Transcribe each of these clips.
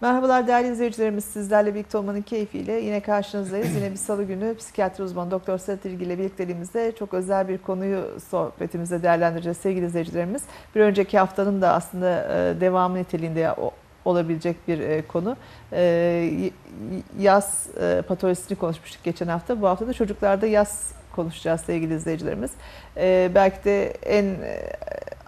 Merhabalar değerli izleyicilerimiz. Sizlerle birlikte olmanın keyfiyle yine karşınızdayız. Yine bir salı günü psikiyatri uzmanı Doktor Sedat İlgi ile birlikteliğimizde çok özel bir konuyu sohbetimizde değerlendireceğiz sevgili izleyicilerimiz. Bir önceki haftanın da aslında e, devamı niteliğinde olabilecek bir e, konu. E, yaz patolojisini konuşmuştuk geçen hafta. Bu hafta da çocuklarda yaz konuşacağız sevgili izleyicilerimiz. Belki de en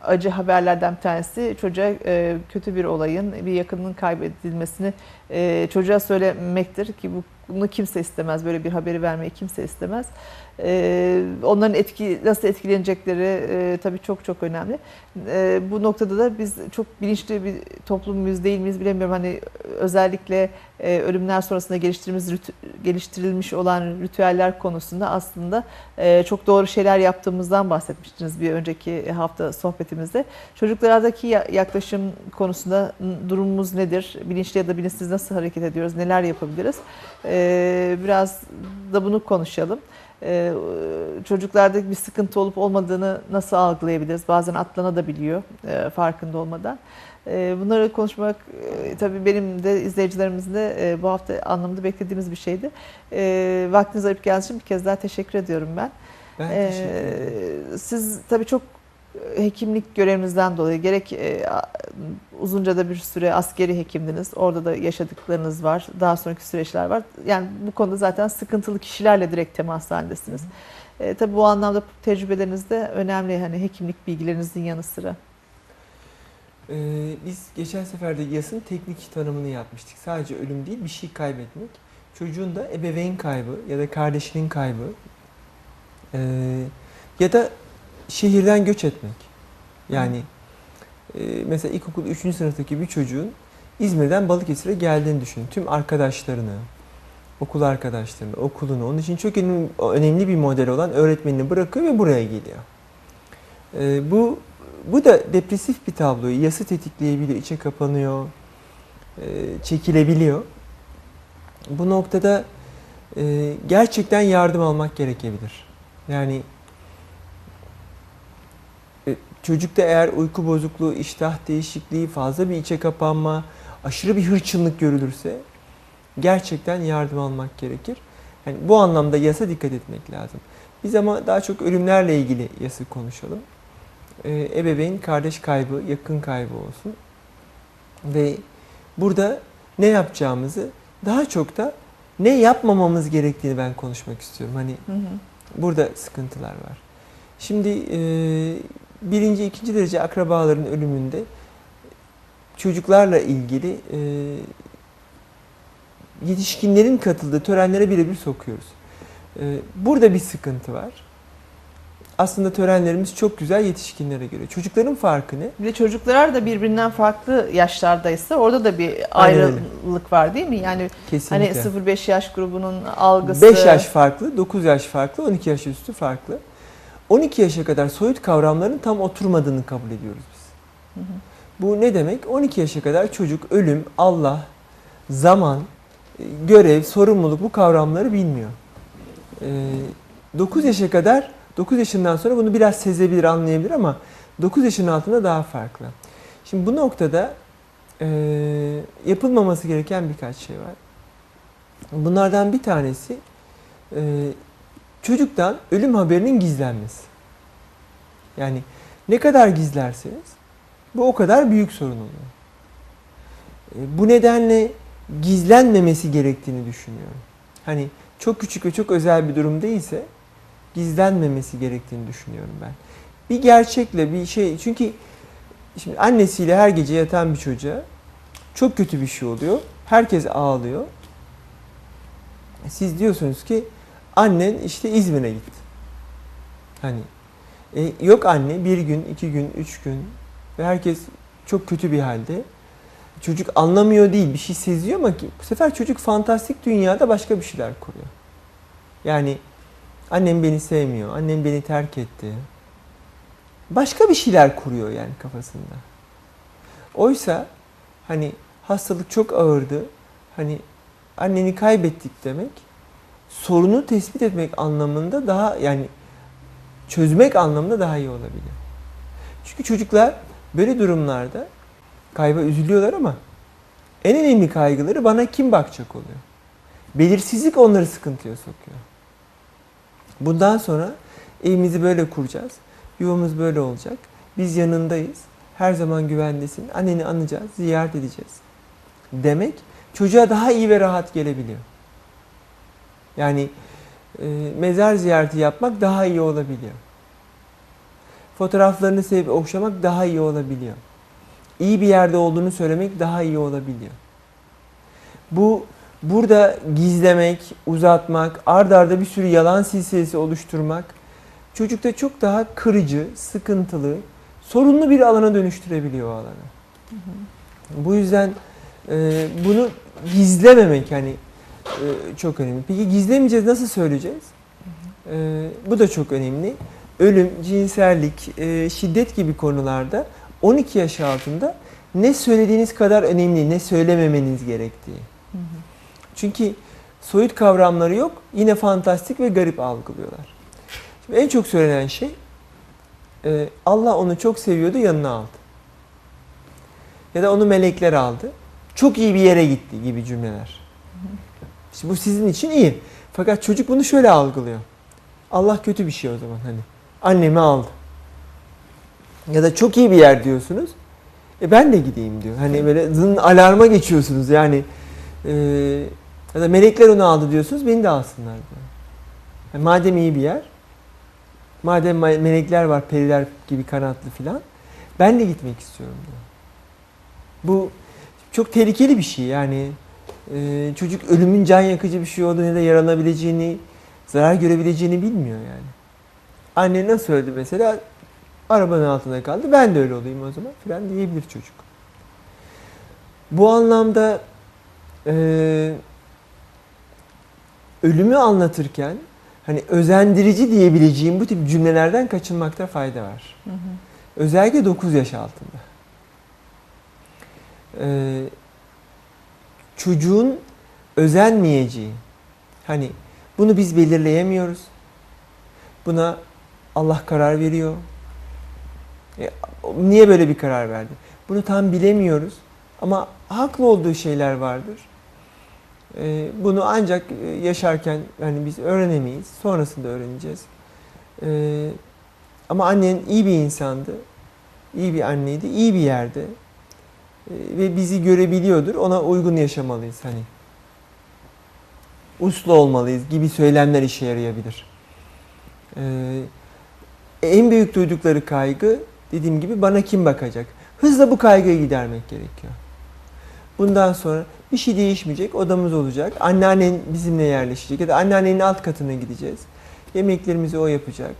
acı haberlerden bir tanesi çocuğa e, kötü bir olayın, bir yakınının kaybedilmesini e, çocuğa söylemektir ki bunu kimse istemez. Böyle bir haberi vermeyi kimse istemez. E, onların etki nasıl etkilenecekleri e, tabii çok çok önemli. E, bu noktada da biz çok bilinçli bir toplum muyuz değil miyiz bilemiyorum. Hani özellikle e, ölümler sonrasında geliştirilmiş, geliştirilmiş olan ritüeller konusunda aslında e, çok doğru şeyler yaptığımızdan bahsetmiştiniz bir önceki hafta sohbetimizde. Çocuklardaki yaklaşım konusunda durumumuz nedir? Bilinçli ya da bilinçsiz nasıl hareket ediyoruz? Neler yapabiliriz? E, biraz da bunu konuşalım. Ee, çocuklarda bir sıkıntı olup olmadığını nasıl algılayabiliriz? Bazen atlanabiliyor e, farkında olmadan. E, bunları konuşmak e, tabii benim de izleyicilerimizin de e, bu hafta anlamında beklediğimiz bir şeydi. E, vaktiniz ayıp geldiği için bir kez daha teşekkür ediyorum ben. Ben teşekkür ederim. Siz tabii çok hekimlik görevinizden dolayı gerek e, uzunca da bir süre askeri hekimdiniz. Orada da yaşadıklarınız var. Daha sonraki süreçler var. Yani bu konuda zaten sıkıntılı kişilerle direkt temas halindesiniz. E, tabii bu anlamda tecrübeleriniz de önemli. Hani hekimlik bilgilerinizin yanı sıra. Ee, biz geçen sefer de yasın teknik tanımını yapmıştık. Sadece ölüm değil bir şey kaybetmek. Çocuğun da ebeveyn kaybı ya da kardeşinin kaybı ee, ya da şehirden göç etmek. Yani e, mesela ilkokul 3. sınıftaki bir çocuğun İzmir'den Balıkesir'e geldiğini düşünün. Tüm arkadaşlarını, okul arkadaşlarını, okulunu, onun için çok önemli bir model olan öğretmenini bırakıyor ve buraya geliyor. E, bu bu da depresif bir tabloyu yası tetikleyebiliyor, içe kapanıyor, e, çekilebiliyor. Bu noktada e, gerçekten yardım almak gerekebilir. Yani çocukta eğer uyku bozukluğu, iştah değişikliği, fazla bir içe kapanma, aşırı bir hırçınlık görülürse gerçekten yardım almak gerekir. Yani bu anlamda yasa dikkat etmek lazım. Biz ama daha çok ölümlerle ilgili yası konuşalım. Ee, ebeveyn kardeş kaybı, yakın kaybı olsun. Ve burada ne yapacağımızı daha çok da ne yapmamamız gerektiğini ben konuşmak istiyorum. Hani hı hı. burada sıkıntılar var. Şimdi e, birinci, ikinci derece akrabaların ölümünde çocuklarla ilgili e, yetişkinlerin katıldığı törenlere birebir sokuyoruz. E, burada bir sıkıntı var. Aslında törenlerimiz çok güzel yetişkinlere göre. Çocukların farkı ne? Bir de çocuklar da birbirinden farklı yaşlardaysa orada da bir ayrılık var değil mi? Yani Kesinlikle. hani 0-5 yaş grubunun algısı... 5 yaş farklı, 9 yaş farklı, 12 yaş üstü farklı. 12 yaşa kadar soyut kavramların tam oturmadığını kabul ediyoruz biz. Bu ne demek? 12 yaşa kadar çocuk ölüm, Allah, zaman, e, görev, sorumluluk bu kavramları bilmiyor. 9 yaşa kadar 9 yaşından sonra bunu biraz sezebilir, anlayabilir ama 9 yaşın altında daha farklı. Şimdi bu noktada e, yapılmaması gereken birkaç şey var. Bunlardan bir tanesi e, çocuktan ölüm haberinin gizlenmesi. Yani ne kadar gizlerseniz bu o kadar büyük sorun oluyor. E, bu nedenle gizlenmemesi gerektiğini düşünüyorum. Hani çok küçük ve çok özel bir durum değilse gizlenmemesi gerektiğini düşünüyorum ben. Bir gerçekle bir şey çünkü şimdi annesiyle her gece yatan bir çocuğa çok kötü bir şey oluyor. Herkes ağlıyor. Siz diyorsunuz ki annen işte İzmir'e gitti. Hani e, yok anne bir gün, iki gün, üç gün ve herkes çok kötü bir halde. Çocuk anlamıyor değil bir şey seziyor ama ki bu sefer çocuk fantastik dünyada başka bir şeyler kuruyor. Yani annem beni sevmiyor, annem beni terk etti. Başka bir şeyler kuruyor yani kafasında. Oysa hani hastalık çok ağırdı. Hani anneni kaybettik demek sorunu tespit etmek anlamında daha yani çözmek anlamında daha iyi olabilir. Çünkü çocuklar böyle durumlarda kayba üzülüyorlar ama En önemli kaygıları bana kim bakacak oluyor. Belirsizlik onları sıkıntıya sokuyor. Bundan sonra evimizi böyle kuracağız. Yuvamız böyle olacak. Biz yanındayız. Her zaman güvendesin. Anneni anacağız, ziyaret edeceğiz. Demek çocuğa daha iyi ve rahat gelebiliyor. Yani e, mezar ziyareti yapmak daha iyi olabiliyor. Fotoğraflarını sevip okşamak daha iyi olabiliyor. İyi bir yerde olduğunu söylemek daha iyi olabiliyor. Bu burada gizlemek, uzatmak, ard arda bir sürü yalan silsilesi oluşturmak çocukta çok daha kırıcı, sıkıntılı, sorunlu bir alana dönüştürebiliyor o alanı. Bu yüzden e, bunu gizlememek hani e, çok önemli. Peki gizlemeyeceğiz nasıl söyleyeceğiz? E, bu da çok önemli. Ölüm, cinsellik, e, şiddet gibi konularda 12 yaş altında ne söylediğiniz kadar önemli, ne söylememeniz gerektiği. Çünkü soyut kavramları yok, yine fantastik ve garip algılıyorlar. Şimdi en çok söylenen şey, e, Allah onu çok seviyordu, yanına aldı. Ya da onu melekler aldı. Çok iyi bir yere gitti gibi cümleler. İşte bu sizin için iyi. Fakat çocuk bunu şöyle algılıyor. Allah kötü bir şey o zaman hani. Annemi aldı. Ya da çok iyi bir yer diyorsunuz. E ben de gideyim diyor. Hani böyle zın alarma geçiyorsunuz yani. E, ya da melekler onu aldı diyorsunuz. Beni de alsınlar diyor. Yani madem iyi bir yer. Madem me- melekler var, periler gibi kanatlı filan. Ben de gitmek istiyorum diyor. Bu çok tehlikeli bir şey yani. E, çocuk ölümün can yakıcı bir şey olduğunu ya da yaranabileceğini, zarar görebileceğini bilmiyor yani. Anne nasıl öldü mesela? Arabanın altında kaldı. Ben de öyle olayım o zaman filan diyebilir çocuk. Bu anlamda e, ölümü anlatırken hani özendirici diyebileceğim bu tip cümlelerden kaçınmakta fayda var. Hı hı. Özellikle 9 yaş altında. Ee, çocuğun özenmeyeceği, hani bunu biz belirleyemiyoruz. Buna Allah karar veriyor. E, niye böyle bir karar verdi? Bunu tam bilemiyoruz. Ama haklı olduğu şeyler vardır. E, bunu ancak e, yaşarken hani biz öğrenemeyiz. Sonrasında öğreneceğiz. E, ama annen iyi bir insandı. İyi bir anneydi. iyi bir yerde. E, ve bizi görebiliyordur. Ona uygun yaşamalıyız hani. Uslu olmalıyız gibi söylemler işe yarayabilir. E, en büyük duydukları kaygı dediğim gibi bana kim bakacak? Hızla bu kaygıyı gidermek gerekiyor. Bundan sonra bir şey değişmeyecek, odamız olacak. Anneannen bizimle yerleşecek ya da anneannenin alt katına gideceğiz. Yemeklerimizi o yapacak.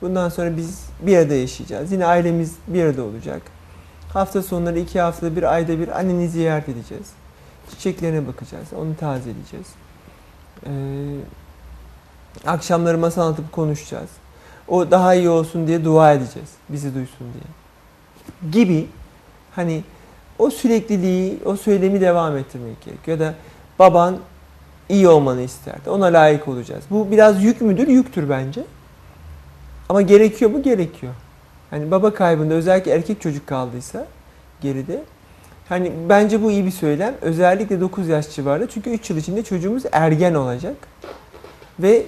Bundan sonra biz bir arada yaşayacağız. Yine ailemiz bir arada olacak. Hafta sonları iki haftada bir, ayda bir anneni ziyaret edeceğiz. Çiçeklerine bakacağız, onu tazeleyeceğiz. Ee, akşamları masal anlatıp konuşacağız. O daha iyi olsun diye dua edeceğiz. Bizi duysun diye. Gibi hani o sürekliliği, o söylemi devam ettirmek gerekiyor. Ya da baban iyi olmanı isterdi. Ona layık olacağız. Bu biraz yük müdür? Yüktür bence. Ama gerekiyor mu? Gerekiyor. Hani baba kaybında özellikle erkek çocuk kaldıysa geride hani bence bu iyi bir söylem. Özellikle 9 yaş civarında. Çünkü 3 yıl içinde çocuğumuz ergen olacak. Ve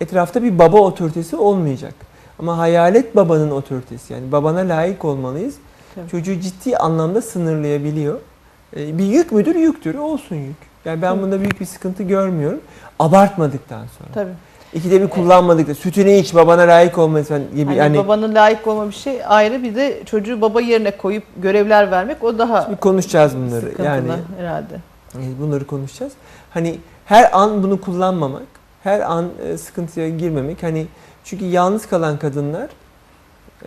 etrafta bir baba otoritesi olmayacak. Ama hayalet babanın otoritesi. Yani babana layık olmalıyız. Tabii. Çocuğu ciddi anlamda sınırlayabiliyor. Ee, bir yük müdür? Yüktür. Olsun yük. Yani ben bunda büyük bir sıkıntı görmüyorum. Abartmadıktan sonra. Tabii. İkide bir kullanmadıkta. Sütünü iç babana layık olmalısın gibi. Hani yani babanın layık olma bir şey ayrı bir de çocuğu baba yerine koyup görevler vermek o daha Şimdi konuşacağız bunları. sıkıntılı Yani herhalde. e, bunları konuşacağız. Hani her an bunu kullanmamak, her an e, sıkıntıya girmemek. Hani çünkü yalnız kalan kadınlar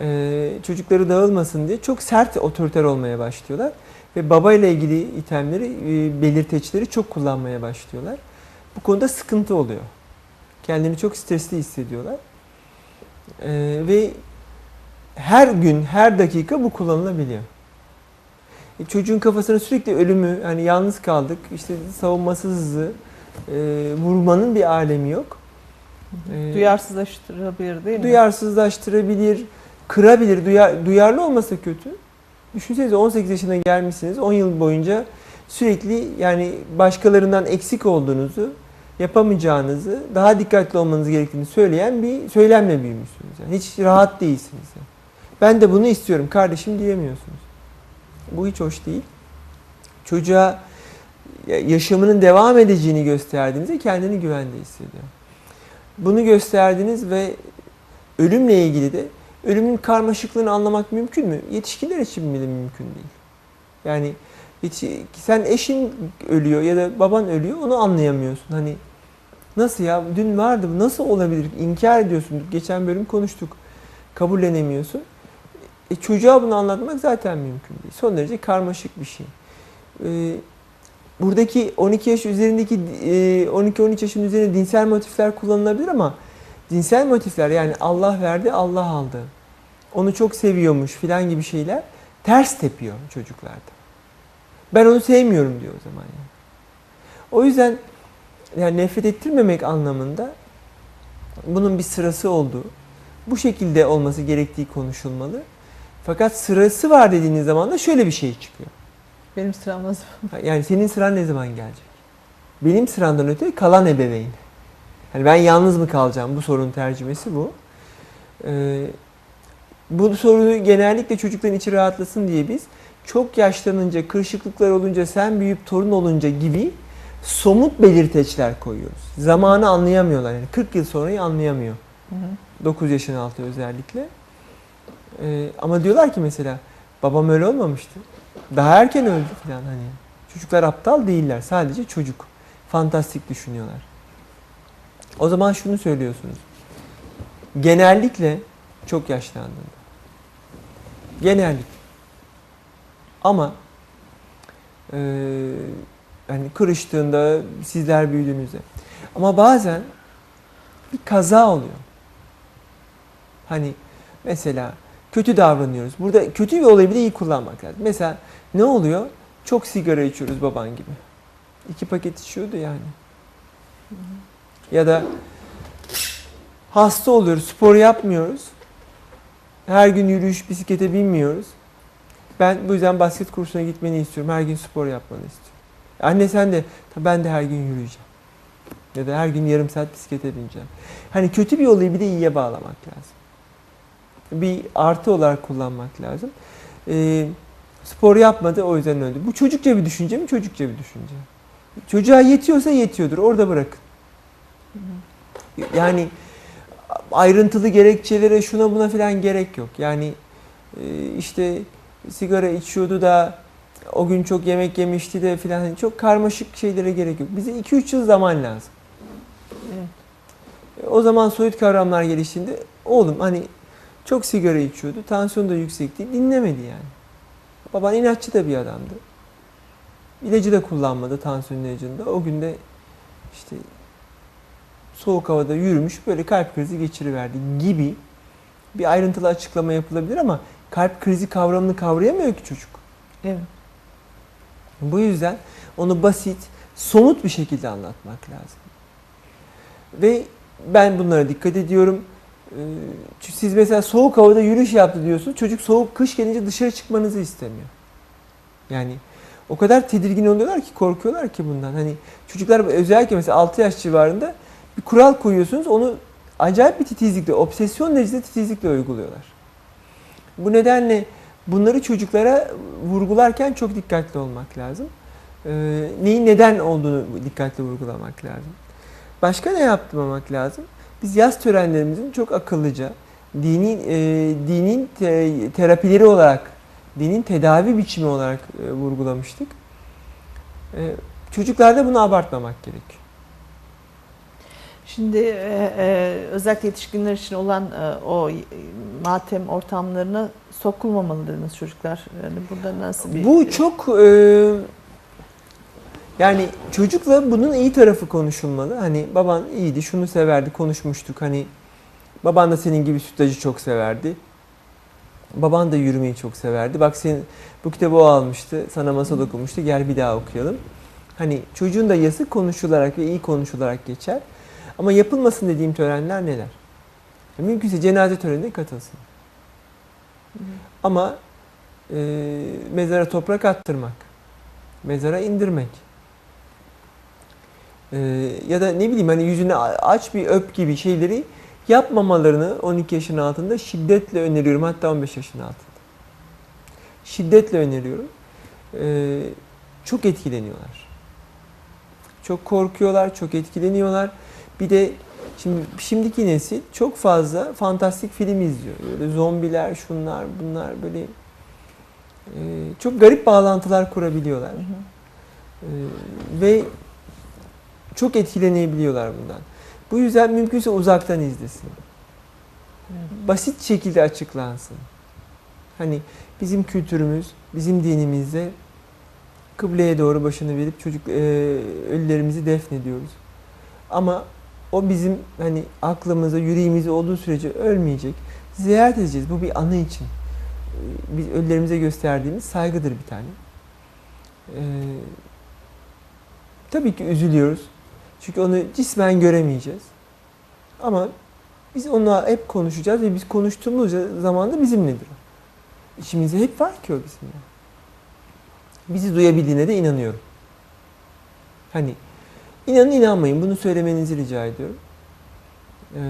e, çocukları dağılmasın diye çok sert otoriter olmaya başlıyorlar ve baba ile ilgili itemleri, e, belirteçleri çok kullanmaya başlıyorlar. Bu konuda sıkıntı oluyor. Kendini çok stresli hissediyorlar. E, ve her gün, her dakika bu kullanılabiliyor. E, çocuğun kafasına sürekli ölümü, hani yalnız kaldık, işte savunmasızlığı, e, vurmanın bir alemi yok. E, Duyarsızlaştırabilir değil mi? duyarsızlaştırabilir, kırabilir. Duyar, duyarlı olmasa kötü. Düşünsenize 18 yaşına gelmişsiniz, 10 yıl boyunca sürekli yani başkalarından eksik olduğunuzu, yapamayacağınızı, daha dikkatli olmanız gerektiğini söyleyen bir söylemle büyümüşsünüz. Yani hiç rahat değilsiniz. Yani. Ben de bunu istiyorum kardeşim diyemiyorsunuz. Bu hiç hoş değil. Çocuğa yaşamının devam edeceğini gösterdiğinizde kendini güvende hissediyor. Bunu gösterdiniz ve ölümle ilgili de ölümün karmaşıklığını anlamak mümkün mü? Yetişkinler için bile mümkün değil. Yani hiç, sen eşin ölüyor ya da baban ölüyor onu anlayamıyorsun. Hani nasıl ya dün vardı nasıl olabilir? İnkar ediyorsun. Geçen bölüm konuştuk. Kabullenemiyorsun. E, çocuğa bunu anlatmak zaten mümkün değil. Son derece karmaşık bir şey. E, buradaki 12 yaş üzerindeki e, 12-13 yaşın üzerinde dinsel motifler kullanılabilir ama dinsel motifler yani Allah verdi Allah aldı. Onu çok seviyormuş filan gibi şeyler ters tepiyor çocuklarda. Ben onu sevmiyorum diyor o zaman yani. O yüzden yani nefret ettirmemek anlamında bunun bir sırası olduğu, bu şekilde olması gerektiği konuşulmalı. Fakat sırası var dediğiniz zaman da şöyle bir şey çıkıyor. Benim sıram nasıl? Yani senin sıran ne zaman gelecek? Benim sıramdan öte kalan ebeveyn. Yani ben yalnız mı kalacağım? Bu sorunun tercümesi bu. Ee, bu soruyu genellikle çocukların içi rahatlasın diye biz çok yaşlanınca, kırışıklıklar olunca, sen büyüyüp torun olunca gibi somut belirteçler koyuyoruz. Zamanı anlayamıyorlar. Yani 40 yıl sonrayı anlayamıyor. Hı hı. 9 yaşın altı özellikle. Ee, ama diyorlar ki mesela babam öyle olmamıştı. Daha erken öldü falan hani. Çocuklar aptal değiller. Sadece çocuk. Fantastik düşünüyorlar. O zaman şunu söylüyorsunuz. Genellikle çok yaşlandığında. Genellikle. Ama e, yani kırıştığında sizler büyüdüğünüzde. Ama bazen bir kaza oluyor. Hani mesela kötü davranıyoruz. Burada kötü bir olayı bile iyi kullanmak lazım. Mesela ne oluyor? Çok sigara içiyoruz baban gibi. İki paket içiyordu yani. Ya da hasta oluyoruz, spor yapmıyoruz. Her gün yürüyüş, bisiklete binmiyoruz. Ben bu yüzden basket kursuna gitmeni istiyorum. Her gün spor yapmanı istiyorum. Anne sen de, "Tabii ben de her gün yürüyeceğim. Ya da her gün yarım saat bisiklete bineceğim. Hani kötü bir olayı bir de iyiye bağlamak lazım. Bir artı olarak kullanmak lazım. Ee, spor yapmadı o yüzden öldü. Bu çocukça bir düşünce mi? Çocukça bir düşünce. Çocuğa yetiyorsa yetiyordur. Orada bırakın. Yani ayrıntılı gerekçelere şuna buna falan gerek yok. Yani işte sigara içiyordu da o gün çok yemek yemişti de filan hani çok karmaşık şeylere gerek yok. Bize 2-3 yıl zaman lazım. Evet. O zaman soyut kavramlar geliştiğinde oğlum hani çok sigara içiyordu, tansiyonu da yüksekti, dinlemedi yani. Baban inatçı da bir adamdı. İlacı da kullanmadı tansiyon ilacını da. O günde işte soğuk havada yürümüş böyle kalp krizi geçiriverdi gibi bir ayrıntılı açıklama yapılabilir ama kalp krizi kavramını kavrayamıyor ki çocuk. Evet. Bu yüzden onu basit, somut bir şekilde anlatmak lazım. Ve ben bunlara dikkat ediyorum. Ee, Siz mesela soğuk havada yürüyüş yaptı diyorsunuz. Çocuk soğuk kış gelince dışarı çıkmanızı istemiyor. Yani o kadar tedirgin oluyorlar ki korkuyorlar ki bundan. Hani çocuklar özellikle mesela 6 yaş civarında bir kural koyuyorsunuz. Onu acayip bir titizlikle, obsesyon derecesinde titizlikle uyguluyorlar. Bu nedenle bunları çocuklara vurgularken çok dikkatli olmak lazım. Ee, neyin neden olduğunu dikkatli vurgulamak lazım. Başka ne yaptırmamak lazım? Biz yaz törenlerimizin çok akıllıca dini e, dinin te- terapileri olarak, dinin tedavi biçimi olarak e, vurgulamıştık. E, çocuklarda bunu abartmamak gerekiyor. Şimdi e, e, özellikle yetişkinler için olan e, o matem ortamlarına sokulmamalı dediniz çocuklar. Yani burada nasıl bir... Bu çok e, yani çocukla bunun iyi tarafı konuşulmalı. Hani baban iyiydi, şunu severdi, konuşmuştuk. Hani baban da senin gibi sütlacı çok severdi. Baban da yürümeyi çok severdi. Bak senin bu kitabı o almıştı, sana masal okumuştu. Gel bir daha okuyalım. Hani çocuğun da yası konuşularak ve iyi konuşularak geçer. Ama yapılmasın dediğim törenler neler? Mümkünse cenaze törenine katılsın. Ama e, mezara toprak attırmak mezara indirmek. Ee, ya da ne bileyim hani yüzünü a- aç bir öp gibi şeyleri yapmamalarını 12 yaşın altında şiddetle öneriyorum. Hatta 15 yaşın altında. Şiddetle öneriyorum. Ee, çok etkileniyorlar. Çok korkuyorlar, çok etkileniyorlar. Bir de şimdi şimdiki nesil çok fazla fantastik film izliyor. Böyle zombiler, şunlar, bunlar böyle e, çok garip bağlantılar kurabiliyorlar. Hı hı. Ee, ve çok etkilenebiliyorlar bundan. Bu yüzden mümkünse uzaktan izlesin. Basit şekilde açıklansın. Hani bizim kültürümüz, bizim dinimizde kıbleye doğru başını verip çocuk e, ölülerimizi defnediyoruz. Ama o bizim hani aklımızda, yüreğimizde olduğu sürece ölmeyecek. Ziyaret edeceğiz. Bu bir anı için. Ee, Biz ölülerimize gösterdiğimiz saygıdır bir tane. Ee, tabii ki üzülüyoruz. Çünkü onu cismen göremeyeceğiz. Ama biz onunla hep konuşacağız ve biz konuştuğumuz zaman da bizimledir. İçimizde hep var ki o bizimle. Bizi duyabildiğine de inanıyorum. Hani inanın inanmayın bunu söylemenizi rica ediyorum. Ee,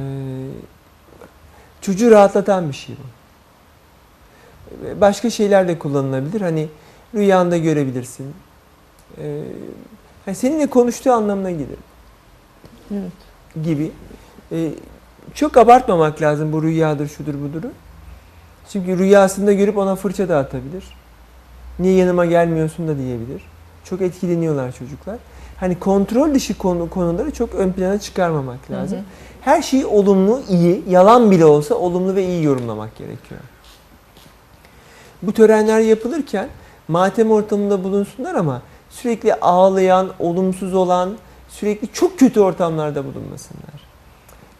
çocuğu rahatlatan bir şey bu. Başka şeyler de kullanılabilir. Hani rüyanda görebilirsin. Ee, seninle konuştuğu anlamına gelir Evet. gibi. Ee, çok abartmamak lazım bu rüyadır, şudur, buduru. Çünkü rüyasında görüp ona fırça da atabilir. Niye yanıma gelmiyorsun da diyebilir. Çok etkileniyorlar çocuklar. Hani kontrol dışı konu, konuları çok ön plana çıkarmamak lazım. Hı hı. Her şeyi olumlu, iyi, yalan bile olsa olumlu ve iyi yorumlamak gerekiyor. Bu törenler yapılırken matem ortamında bulunsunlar ama sürekli ağlayan, olumsuz olan, sürekli çok kötü ortamlarda bulunmasınlar.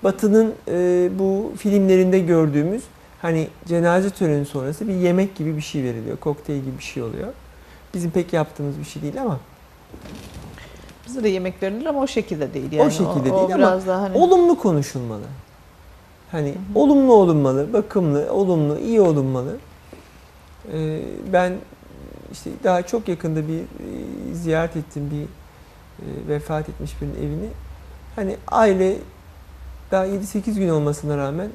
Batı'nın e, bu filmlerinde gördüğümüz hani cenaze töreni sonrası bir yemek gibi bir şey veriliyor. Kokteyl gibi bir şey oluyor. Bizim pek yaptığımız bir şey değil ama Bizde de yemek verilir ama o şekilde değil yani. şekilde o, değil o ama biraz daha hani olumlu konuşulmalı. Hani hı. olumlu olunmalı, bakımlı, olumlu, iyi olunmalı. Ee, ben işte daha çok yakında bir e, ziyaret ettim bir e, vefat etmiş birinin evini. Hani aile daha 7-8 gün olmasına rağmen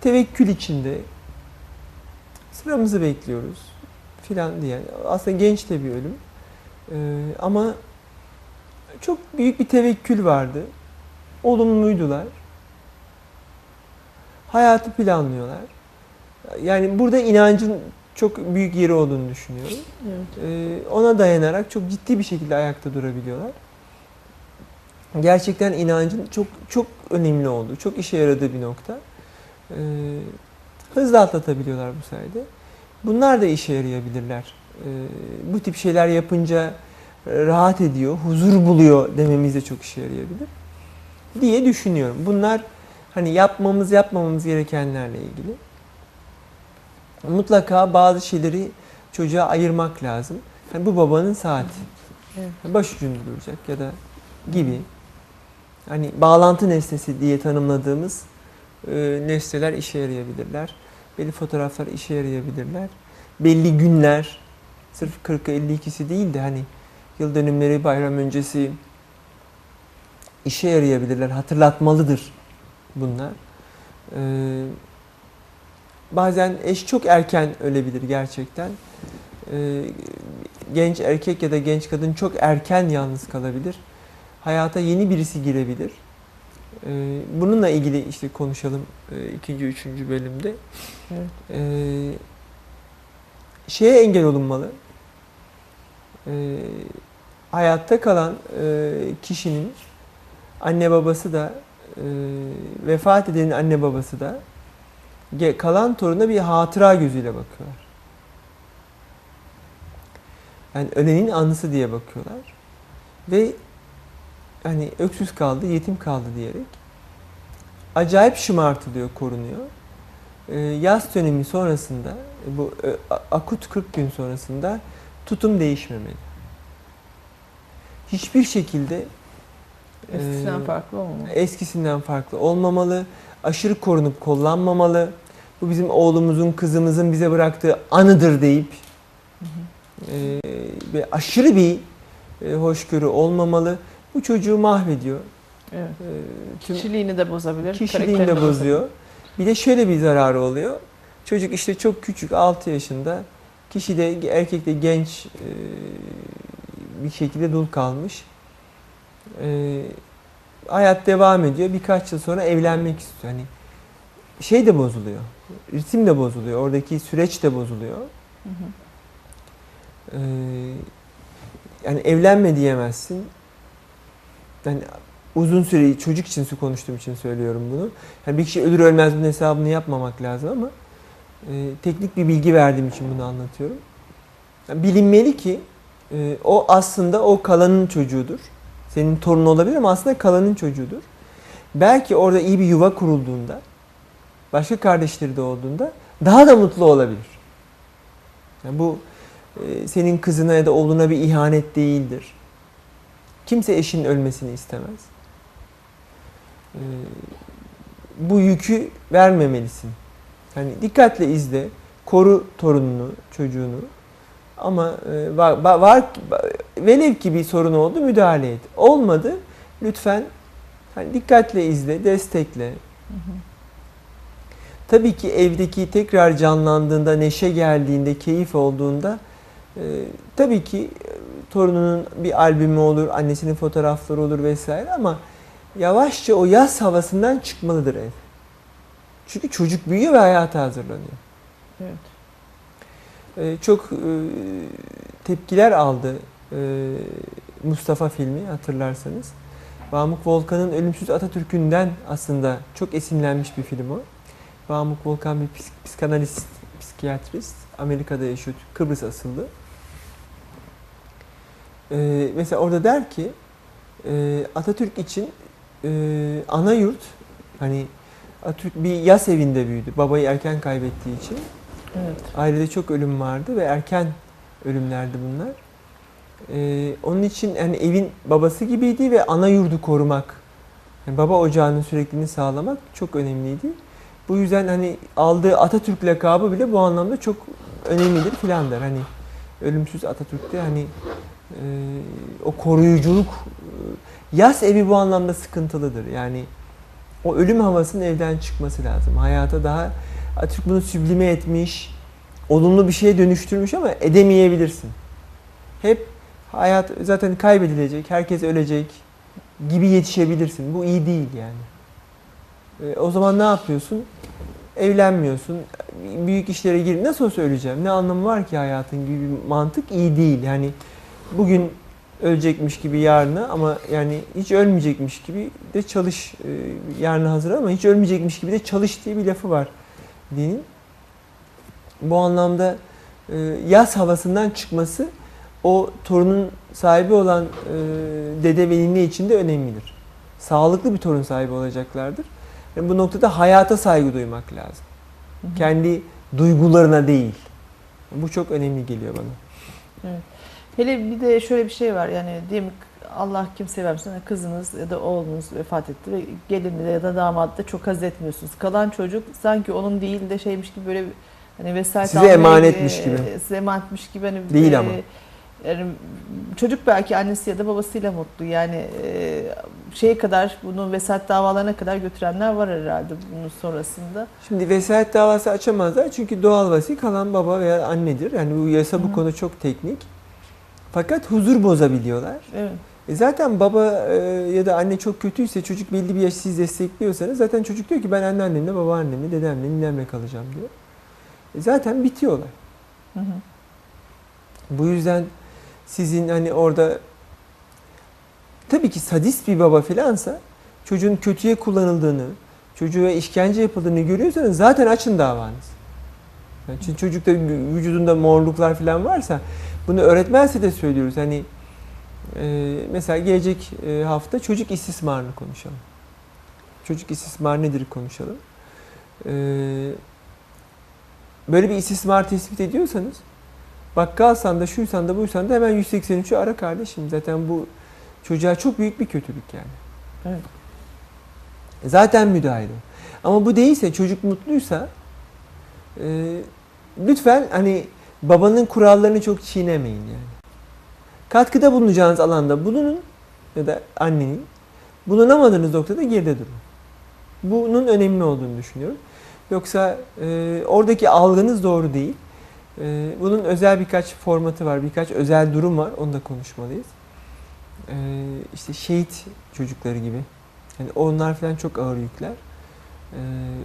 tevekkül içinde sıramızı bekliyoruz filan diye. Aslında genç de bir ölüm. Ee, ama çok büyük bir tevekkül vardı. Olumluydular. Hayatı planlıyorlar. Yani burada inancın çok büyük yeri olduğunu düşünüyorum. Evet. Ee, ona dayanarak çok ciddi bir şekilde ayakta durabiliyorlar. Gerçekten inancın çok çok önemli olduğu, çok işe yaradığı bir nokta. Ee, hızlı atlatabiliyorlar bu sayede. Bunlar da işe yarayabilirler. Ee, bu tip şeyler yapınca rahat ediyor, huzur buluyor dememiz de çok işe yarayabilir diye düşünüyorum. Bunlar hani yapmamız yapmamamız gerekenlerle ilgili. Mutlaka bazı şeyleri çocuğa ayırmak lazım. Hani bu babanın saati. Evet. Başucunda duracak ya da gibi. Hani bağlantı nesnesi diye tanımladığımız e, nesneler işe yarayabilirler. Belli fotoğraflar işe yarayabilirler. Belli günler, sırf 40'ı 52'si değil de hani yıl dönümleri, bayram öncesi işe yarayabilirler. Hatırlatmalıdır bunlar. Ee, bazen eş çok erken ölebilir gerçekten. Ee, genç erkek ya da genç kadın çok erken yalnız kalabilir. Hayata yeni birisi girebilir. Ee, bununla ilgili işte konuşalım e, ikinci, üçüncü bölümde. Evet. Ee, şeye engel olunmalı. Ee, hayatta kalan e, kişinin anne babası da e, vefat edenin anne babası da kalan toruna bir hatıra gözüyle bakıyorlar. Yani ölenin anısı diye bakıyorlar. Ve hani öksüz kaldı, yetim kaldı diyerek acayip şımartılıyor, korunuyor. Ee, yaz dönemi sonrasında, bu e, akut 40 gün sonrasında tutum değişmemeli. Hiçbir şekilde Eskisinden e, farklı olmamalı. eskisinden farklı olmamalı, aşırı korunup kullanmamalı. Bu bizim oğlumuzun, kızımızın bize bıraktığı anıdır deyip Hı hı. e, ve aşırı bir e, hoşgörü olmamalı. Bu çocuğu mahvediyor. Evet. E, tüm Kişiliğini de bozabilir. kişiliğini de bozuyor. Bir de şöyle bir zararı oluyor. Çocuk işte çok küçük 6 yaşında. Kişi de erkek de genç e, bir şekilde dul kalmış. E, hayat devam ediyor. Birkaç yıl sonra evlenmek istiyor. Hani şey de bozuluyor. Ritim de bozuluyor. Oradaki süreç de bozuluyor. Hı hı. Ee, yani evlenme diyemezsin. Yani uzun süre çocuk için su konuştuğum için söylüyorum bunu. Yani bir kişi ölür ölmez bunun hesabını yapmamak lazım ama e, teknik bir bilgi verdiğim için bunu anlatıyorum. Yani bilinmeli ki e, o aslında o kalanın çocuğudur. Senin torun olabilir ama aslında kalanın çocuğudur. Belki orada iyi bir yuva kurulduğunda, başka kardeşleri de olduğunda daha da mutlu olabilir. Yani bu e, senin kızına ya da oğluna bir ihanet değildir. Kimse eşinin ölmesini istemez. E, Bu yükü vermemelisin. Hani dikkatle izle, koru torununu, çocuğunu. Ama e, var, var- var velev ki bir sorun oldu müdahale et. Olmadı lütfen hani dikkatle izle, destekle. Hı hı. Tabii ki evdeki tekrar canlandığında, neşe geldiğinde, keyif olduğunda e, tabii ki e, torununun bir albümü olur, annesinin fotoğrafları olur vesaire ama yavaşça o yaz havasından çıkmalıdır ev. Çünkü çocuk büyüyor ve hayata hazırlanıyor. Evet. E, çok e, tepkiler aldı e, Mustafa filmi hatırlarsanız. Pamuk Volkan'ın Ölümsüz Atatürk'ünden aslında çok esinlenmiş bir film o. Pamuk Volkan bir psik- psikanalist, psikiyatrist. Amerika'da yaşıyor, Kıbrıs asıllı. E, mesela orada der ki e, Atatürk için e, ana yurt hani Atatürk bir yas evinde büyüdü. Babayı erken kaybettiği için. Evet. Ailede çok ölüm vardı ve erken ölümlerdi bunlar. Ee, onun için yani evin babası gibiydi ve ana yurdu korumak, yani baba ocağının sürekliliğini sağlamak çok önemliydi. Bu yüzden hani aldığı Atatürk lakabı bile bu anlamda çok önemlidir filan der. Hani ölümsüz Atatürk'te hani e, o koruyuculuk e, yas evi bu anlamda sıkıntılıdır. Yani o ölüm havasının evden çıkması lazım. Hayata daha Atatürk bunu süblime etmiş, olumlu bir şeye dönüştürmüş ama edemeyebilirsin. Hep hayat zaten kaybedilecek, herkes ölecek gibi yetişebilirsin. Bu iyi değil yani. E, o zaman ne yapıyorsun? Evlenmiyorsun, büyük işlere gir. Nasıl olsa öleceğim, ne anlamı var ki hayatın gibi bir mantık iyi değil. Yani bugün ölecekmiş gibi yarını ama yani hiç ölmeyecekmiş gibi de çalış e, yarını hazır ama hiç ölmeyecekmiş gibi de çalış diye bir lafı var dinin. Bu anlamda e, yaz havasından çıkması o torunun sahibi olan e, dede ve nine için de önemlidir. Sağlıklı bir torun sahibi olacaklardır. Yani bu noktada hayata saygı duymak lazım. Hı hı. Kendi duygularına değil. Bu çok önemli geliyor bana. Hele bir de şöyle bir şey var yani diyelim Allah kimseye vermesin kızınız ya da oğlunuz vefat etti ve gelini de ya da damadı da çok haz etmiyorsunuz. Kalan çocuk sanki onun değil de şeymiş gibi böyle hani vesayet Size almaya, emanetmiş e, gibi. Size emanetmiş gibi hani Değil e, ama. yani çocuk belki annesi ya da babasıyla mutlu. Yani e, şeye kadar bunu vesayet davalarına kadar götürenler var herhalde bunun sonrasında. Şimdi vesayet davası açamazlar çünkü doğal vasi kalan baba veya annedir. Yani bu yasa bu Hı. konu çok teknik. Fakat huzur bozabiliyorlar. Evet. E zaten baba e, ya da anne çok kötüyse çocuk belli bir yaş siz destekliyorsanız zaten çocuk diyor ki ben anneannemle, babaannemle, dedemle, ninemle kalacağım diyor. E zaten bitiyorlar. Hı hı. Bu yüzden sizin hani orada tabii ki sadist bir baba filansa çocuğun kötüye kullanıldığını, çocuğa işkence yapıldığını görüyorsanız zaten açın davanız. Yani çünkü çocukta vücudunda morluklar falan varsa bunu öğretmense de söylüyoruz. Hani e, mesela gelecek e, hafta çocuk istismarını konuşalım. Çocuk istismar nedir konuşalım. E, böyle bir istismar tespit ediyorsanız bakkalsan da şuysan da buysan da hemen 183'ü ara kardeşim. Zaten bu çocuğa çok büyük bir kötülük yani. Evet. Zaten müdahale. Ama bu değilse çocuk mutluysa e, lütfen hani babanın kurallarını çok çiğnemeyin yani. Katkıda bulunacağınız alanda bulunun ya da annenin. Bulunamadığınız noktada geride durun. Bunun önemli olduğunu düşünüyorum. Yoksa e, oradaki algınız doğru değil. E, bunun özel birkaç formatı var, birkaç özel durum var. Onu da konuşmalıyız. E, işte şehit çocukları gibi. Yani onlar falan çok ağır yükler. E,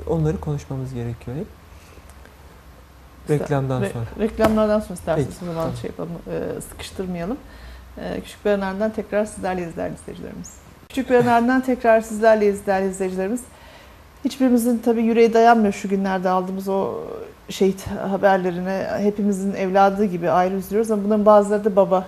onları konuşmamız gerekiyor hep. Reklamdan Re- sonra. Reklamlardan sonra isterseniz Peki, o zaman tamam. şey yapalım, e, sıkıştırmayalım. E, Küçük ardından tekrar sizlerleyiz değerli izleyicilerimiz. Küçük ardından tekrar sizlerleyiz değerli izleyicilerimiz. Hiçbirimizin tabii yüreği dayanmıyor şu günlerde aldığımız o şehit haberlerine. Hepimizin evladı gibi ayrı üzülüyoruz ama bunların bazıları da baba.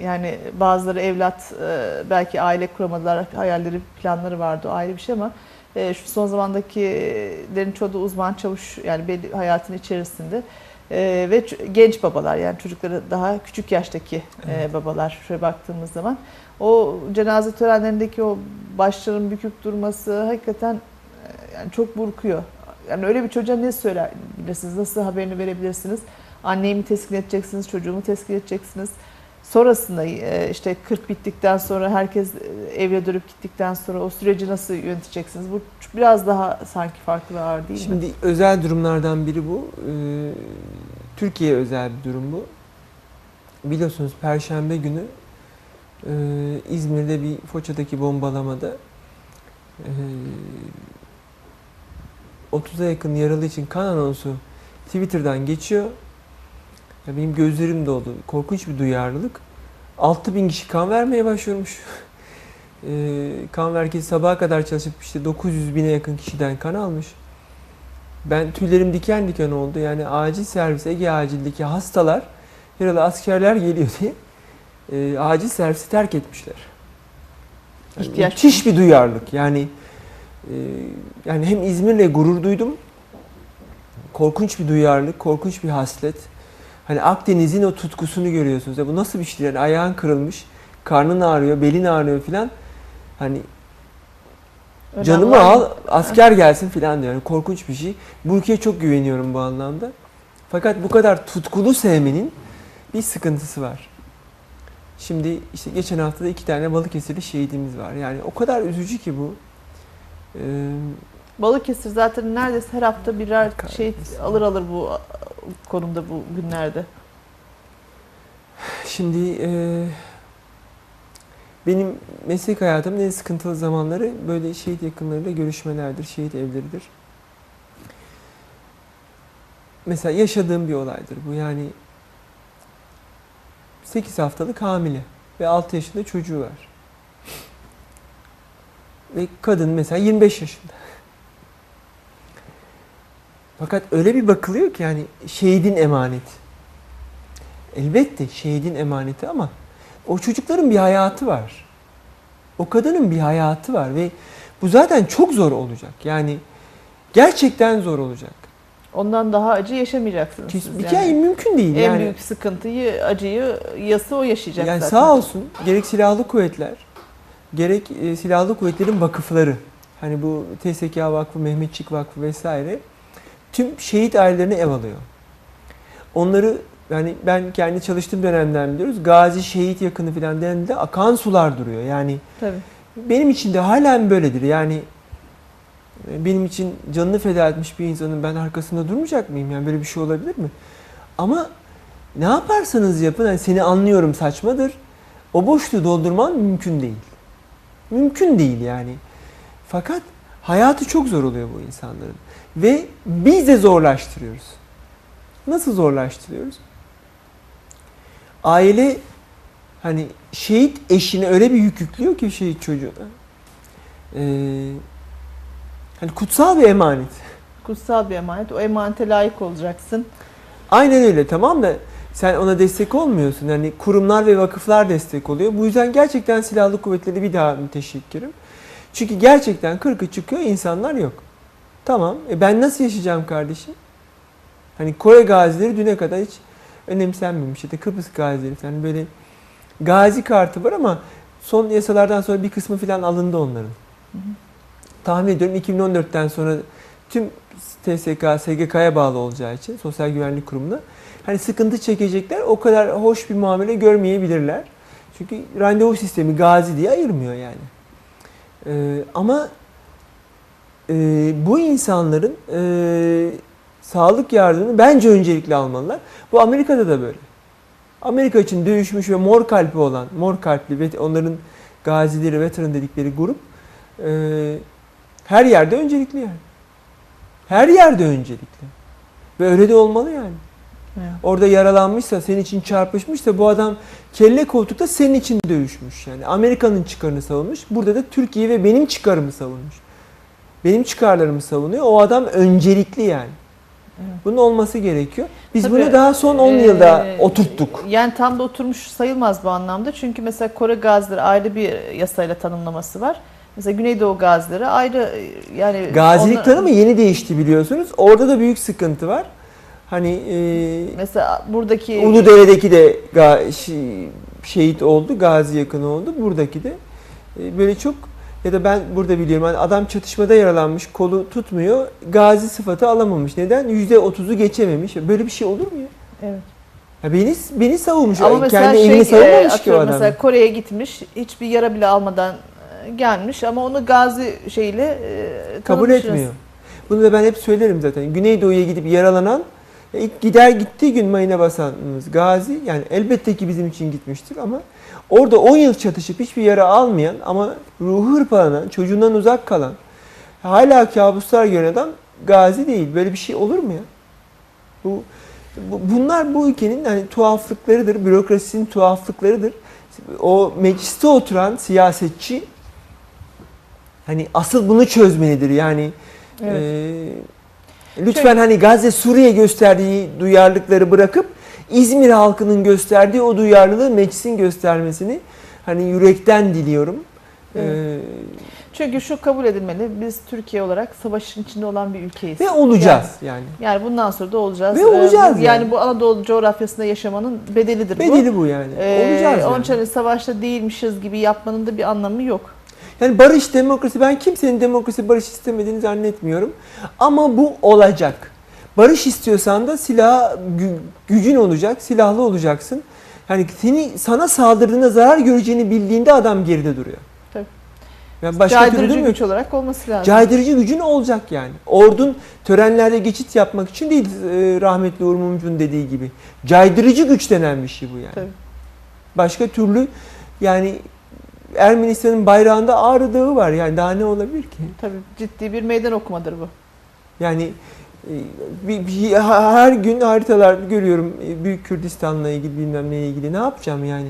Yani bazıları evlat, e, belki aile kuramadılar, hayalleri, planları vardı o ayrı bir şey ama e, şu son zamandakilerin çoğu da uzman çavuş yani belli hayatın içerisinde. E, ve genç babalar yani çocukları daha küçük yaştaki e, babalar şöyle baktığımız zaman o cenaze törenlerindeki o başların bükük durması hakikaten e, yani çok burkuyor. Yani öyle bir çocuğa ne söyleyebilirsiniz? Nasıl haberini verebilirsiniz? Anneyi mi teskin edeceksiniz? Çocuğu mu teskin edeceksiniz? Sonrasında e, işte 40 bittikten sonra herkes e, evine dönüp gittikten sonra o süreci nasıl yöneteceksiniz? Bu biraz daha sanki farklı ağır değil mi? Şimdi özel durumlardan biri bu. Ee, Türkiye özel bir durum bu. Biliyorsunuz Perşembe günü e, İzmir'de bir Foça'daki bombalamada e, 30'a yakın yaralı için kan anonsu Twitter'dan geçiyor. Ya benim gözlerim doldu. Korkunç bir duyarlılık. 6000 kişi kan vermeye başlıyormuş. E, kan merkezi sabaha kadar çalışıp işte 900 bine yakın kişiden kan almış. Ben tüylerim diken diken oldu. Yani acil servis, Ege acildeki hastalar, yaralı askerler geliyor diye e, acil servisi terk etmişler. Yani İhtiyaç müthiş bir duyarlılık. Yani e, yani hem İzmir'le gurur duydum. Korkunç bir duyarlılık, korkunç bir haslet. Hani Akdeniz'in o tutkusunu görüyorsunuz. Ya bu nasıl bir şey? Yani ayağın kırılmış, karnın ağrıyor, belin ağrıyor filan. Hani Önemli Canımı al, asker gelsin filan diyor. Yani korkunç bir şey. Bu ülkeye çok güveniyorum bu anlamda. Fakat bu kadar tutkulu sevmenin bir sıkıntısı var. Şimdi işte geçen hafta da iki tane Balıkesirli şehidimiz var. Yani o kadar üzücü ki bu. Ee, Balıkesir zaten neredeyse her hafta birer şehit alır alır bu konumda bu günlerde. Şimdi e, benim meslek hayatımın en sıkıntılı zamanları böyle şehit yakınlarıyla görüşmelerdir, şehit evleridir. Mesela yaşadığım bir olaydır bu. Yani 8 haftalık hamile ve 6 yaşında çocuğu var. Ve kadın mesela 25 yaşında. Fakat öyle bir bakılıyor ki yani şehidin emaneti. Elbette şehidin emaneti ama o çocukların bir hayatı var. O kadının bir hayatı var ve bu zaten çok zor olacak. Yani gerçekten zor olacak. Ondan daha acı yaşamayacaksınız Ki- siz Bir yani. mümkün değil. En yani büyük sıkıntıyı, acıyı yası o yaşayacak yani zaten. sağ olsun gerek silahlı kuvvetler gerek e, silahlı kuvvetlerin vakıfları hani bu TSK Vakfı, Mehmetçik Vakfı vesaire tüm şehit ailelerine ev alıyor. Onları yani ben kendi çalıştığım dönemden biliyoruz. Gazi şehit yakını falan denildiğinde akan sular duruyor. Yani Tabii. benim için de halen böyledir. Yani e, benim için canını feda etmiş bir insanın ben arkasında durmayacak mıyım? Yani böyle bir şey olabilir mi? Ama ne yaparsanız yapın, hani seni anlıyorum saçmadır. O boşluğu doldurman mümkün değil. Mümkün değil yani. Fakat hayatı çok zor oluyor bu insanların. Ve biz de zorlaştırıyoruz. Nasıl zorlaştırıyoruz? Aile hani şehit eşine öyle bir yük yüklüyor ki şehit çocuğuna. Ee, hani kutsal bir emanet. Kutsal bir emanet. O emanete layık olacaksın. Aynen öyle tamam da sen ona destek olmuyorsun. Hani kurumlar ve vakıflar destek oluyor. Bu yüzden gerçekten silahlı kuvvetleri bir daha müteşekkirim. Çünkü gerçekten kırkı çıkıyor insanlar yok. Tamam e ben nasıl yaşayacağım kardeşim? Hani Kore gazileri düne kadar hiç önemsenmemiş. İşte Kıbrıs gazileri falan böyle gazi kartı var ama son yasalardan sonra bir kısmı falan alındı onların. hı. Tahmin ediyorum 2014'ten sonra tüm TSK, SGK'ya bağlı olacağı için Sosyal Güvenlik Kurumu'na hani sıkıntı çekecekler. O kadar hoş bir muamele görmeyebilirler. Çünkü randevu sistemi gazi diye ayırmıyor yani. Ee, ama e, bu insanların e, sağlık yardımını bence öncelikle almalılar. Bu Amerika'da da böyle. Amerika için dövüşmüş ve mor kalpli olan, mor kalpli ve onların gazileri, veteran dedikleri grup e, her yerde öncelikli yani. Her yerde öncelikli. Ve öyle de olmalı yani. Evet. Orada yaralanmışsa, senin için çarpışmışsa bu adam kelle koltukta senin için dövüşmüş. Yani Amerika'nın çıkarını savunmuş. Burada da Türkiye ve benim çıkarımı savunmuş. Benim çıkarlarımı savunuyor. O adam öncelikli yani. Bunun olması gerekiyor. Biz Tabii, bunu daha son 10 Ee, yılda oturttuk. Yani tam da oturmuş sayılmaz bu anlamda. Çünkü mesela Kore gazileri ayrı bir yasayla tanımlaması var. Mesela Güneydoğu gazileri ayrı yani Gazilik onlar- tanımı yeni değişti biliyorsunuz. Orada da büyük sıkıntı var. Hani e, mesela buradaki Uludere'deki de ga- şehit oldu, gazi yakını oldu. Buradaki de e, böyle çok ya da ben burada biliyorum hani adam çatışmada yaralanmış, kolu tutmuyor, gazi sıfatı alamamış. Neden? Yüzde otuzu geçememiş. Böyle bir şey olur mu ya? evet. ya beni beni savunmuş. Ama mesela Kendi şey evini e, savunmamış ki o adam. mesela Kore'ye gitmiş hiçbir yara bile almadan e, gelmiş ama onu gazi şeyle e, Kabul etmiyor. Bunu da ben hep söylerim zaten. Güneydoğu'ya gidip yaralanan ya ilk gider gittiği gün mayına basanımız Gazi yani elbette ki bizim için gitmiştir ama orada 10 yıl çatışıp hiçbir yara almayan ama ruhu hırpalanan, çocuğundan uzak kalan, hala kabuslar gören adam Gazi değil. Böyle bir şey olur mu ya? Bu, bu bunlar bu ülkenin hani tuhaflıklarıdır, bürokrasinin tuhaflıklarıdır. O mecliste oturan siyasetçi hani asıl bunu çözmelidir. Yani Evet. ee, lütfen hani Gazze Suriye gösterdiği duyarlılıkları bırakıp İzmir halkının gösterdiği o duyarlılığı meclisin göstermesini hani yürekten diliyorum. Ee, Çünkü şu kabul edilmeli. Biz Türkiye olarak savaşın içinde olan bir ülkeyiz. ve olacağız yani. Yani bundan sonra da olacağız. Ve Ee, olacağız bu- yani. yani. bu Anadolu coğrafyasında yaşamanın bedelidir bu. Bedeli bu yani. Ee, olacağız Onun yani. için hani savaşta değilmişiz gibi yapmanın da bir anlamı yok. Yani barış, demokrasi ben kimsenin demokrasi, barış istemediğini zannetmiyorum. Ama bu olacak. Barış istiyorsan da silah gü- gücün olacak, silahlı olacaksın. Yani seni sana saldırdığında zarar göreceğini bildiğinde adam geride duruyor. Tabii. Yani başka türlü Caydırıcı durmuyor. güç olarak olması lazım. Caydırıcı gücün olacak yani. Ordun törenlerde geçit yapmak için değil e, rahmetli Uğur Mumcu'nun dediği gibi. Caydırıcı güç denen bir şey bu yani. Tabii. Başka türlü yani Ermenistan'ın bayrağında Ağrı Dağı var yani daha ne olabilir ki? Tabii ciddi bir meydan okumadır bu. Yani e, her gün haritalar görüyorum e, Büyük Kürdistan'la ilgili bilmem neyle ilgili ne yapacağım yani?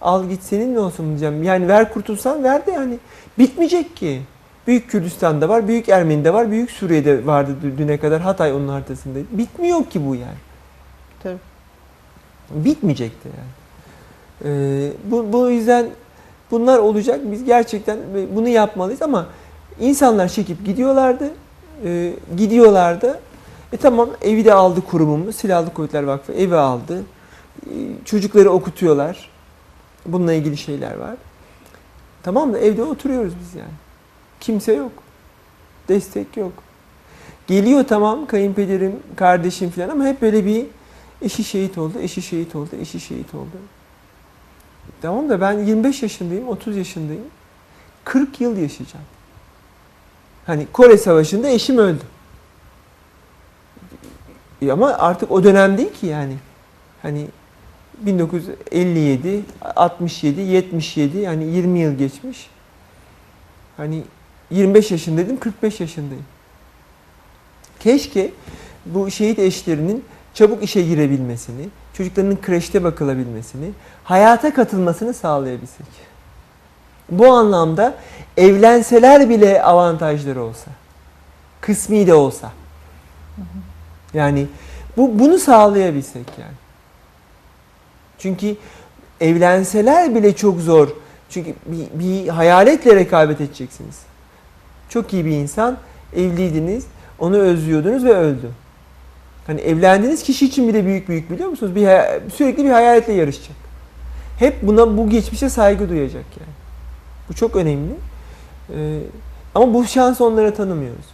Al git seninle olsun diyeceğim. Yani ver kurtulsan ver de yani bitmeyecek ki. Büyük Kürdistan'da var, Büyük Ermeni'de var, Büyük Suriye'de vardı dü- düne kadar Hatay onun haritasında. Bitmiyor ki bu yani. Tabii. Bitmeyecekti yani. Ee, bu, bu yüzden bunlar olacak. Biz gerçekten bunu yapmalıyız ama insanlar çekip gidiyorlardı. Ee, gidiyorlardı. E tamam evi de aldı kurumumuz. Silahlı Kuvvetler Vakfı evi aldı. Ee, çocukları okutuyorlar. Bununla ilgili şeyler var. Tamam da evde oturuyoruz biz yani. Kimse yok. Destek yok. Geliyor tamam kayınpederim, kardeşim falan ama hep böyle bir eşi şehit oldu, eşi şehit oldu, eşi şehit oldu. Tamam da ben 25 yaşındayım, 30 yaşındayım. 40 yıl yaşayacağım. Hani Kore Savaşı'nda eşim öldü. E Ama artık o dönem değil ki yani. Hani 1957, 67, 77 yani 20 yıl geçmiş. Hani 25 yaşındaydım, 45 yaşındayım. Keşke bu şehit eşlerinin çabuk işe girebilmesini, çocuklarının kreşte bakılabilmesini, hayata katılmasını sağlayabilsek. Bu anlamda evlenseler bile avantajları olsa. Kısmi de olsa. Yani bu bunu sağlayabilsek yani. Çünkü evlenseler bile çok zor. Çünkü bir, bir hayaletle rekabet edeceksiniz. Çok iyi bir insan, evliydiniz, onu özlüyordunuz ve öldü. Hani evlendiğiniz kişi için bile büyük büyük biliyor musunuz? Bir sürekli bir hayaletle yarışacak. Hep buna bu geçmişe saygı duyacak yani. Bu çok önemli. Ee, ama bu şansı onlara tanımıyoruz.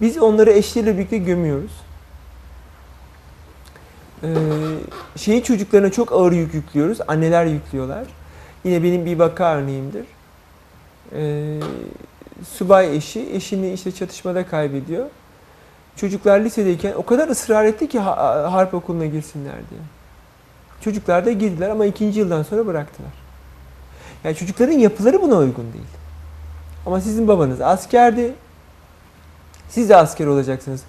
Biz onları eşleriyle birlikte gömüyoruz. Ee, şeyi çocuklarına çok ağır yük yüklüyoruz. Anneler yüklüyorlar. Yine benim bir vaka örneğimdir. Ee, subay eşi, eşini işte çatışmada kaybediyor. Çocuklar lisedeyken o kadar ısrar etti ki ha- harp okuluna girsinler diye. Çocuklar da girdiler ama ikinci yıldan sonra bıraktılar. Yani çocukların yapıları buna uygun değil. Ama sizin babanız askerdi. Siz de asker olacaksınız.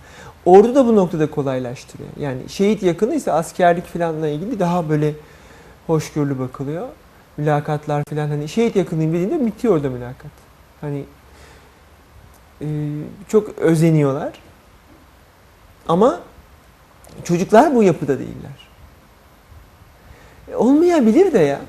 Ordu da bu noktada kolaylaştırıyor. Yani şehit yakınıysa askerlik falanla ilgili daha böyle hoşgörülü bakılıyor. Mülakatlar falan hani şehit yakınıyım dediğinde bitiyor orada mülakat. Hani e, çok özeniyorlar. Ama çocuklar bu yapıda değiller. E, olmayabilir de ya.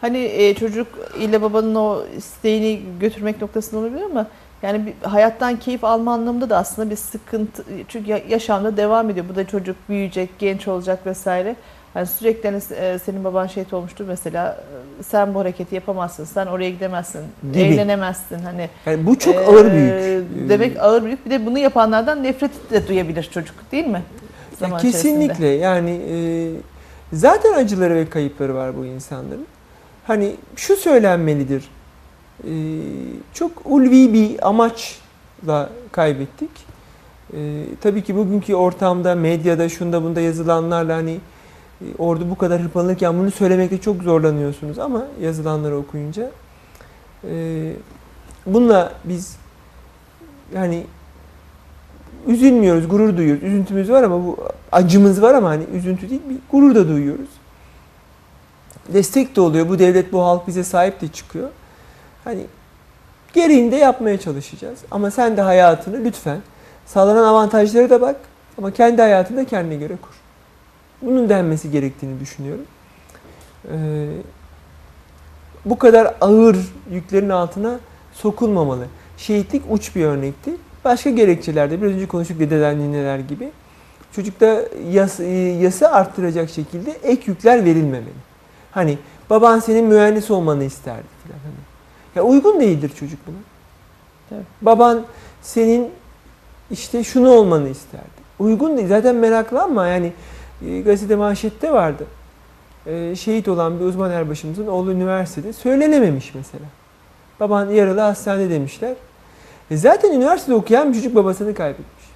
Hani e, çocuk ile babanın o isteğini götürmek noktasında olabilir ama yani bir hayattan keyif alma anlamında da aslında bir sıkıntı çünkü ya- yaşamda devam ediyor. Bu da çocuk büyüyecek, genç olacak vesaire. Hani sürekli hani, e, senin baban şehit olmuştur mesela e, sen bu hareketi yapamazsın, sen oraya gidemezsin, Gibi. eğlenemezsin hani. Yani bu çok e, ağır büyük. Demek ağır büyük. Bir de bunu yapanlardan nefret de duyabilir çocuk değil mi? Ya Zaman kesinlikle içerisinde. yani e, zaten acıları ve kayıpları var bu insanların. Hani şu söylenmelidir. E, çok ulvi bir amaçla kaybettik. E, tabii ki bugünkü ortamda, medyada, şunda bunda yazılanlarla hani e, orada bu kadar hırpalanırken bunu söylemekte çok zorlanıyorsunuz ama yazılanları okuyunca. E, bununla biz yani üzülmüyoruz, gurur duyuyoruz. Üzüntümüz var ama bu acımız var ama hani üzüntü değil, bir gurur da duyuyoruz. Destek de oluyor. Bu devlet, bu halk bize sahip de çıkıyor. Hani gereğini de yapmaya çalışacağız. Ama sen de hayatını lütfen sağlanan avantajlara da bak ama kendi hayatını da kendine göre kur. Bunun denmesi gerektiğini düşünüyorum. Ee, bu kadar ağır yüklerin altına sokulmamalı. Şehitlik uç bir örnekti. Başka gerekçelerde biraz önce konuştuk dedeler nineler gibi. Çocukta yas, e, yası arttıracak şekilde ek yükler verilmemeli. Hani baban senin mühendis olmanı isterdi falan. Hani. Ya uygun değildir çocuk buna. Tabii. Baban senin işte şunu olmanı isterdi. Uygun değil. Zaten meraklanma yani e, gazete manşette vardı. E, şehit olan bir uzman erbaşımızın oğlu üniversitede söylenememiş mesela. Baban yaralı hastanede demişler. E zaten üniversitede okuyan bir çocuk babasını kaybetmiş.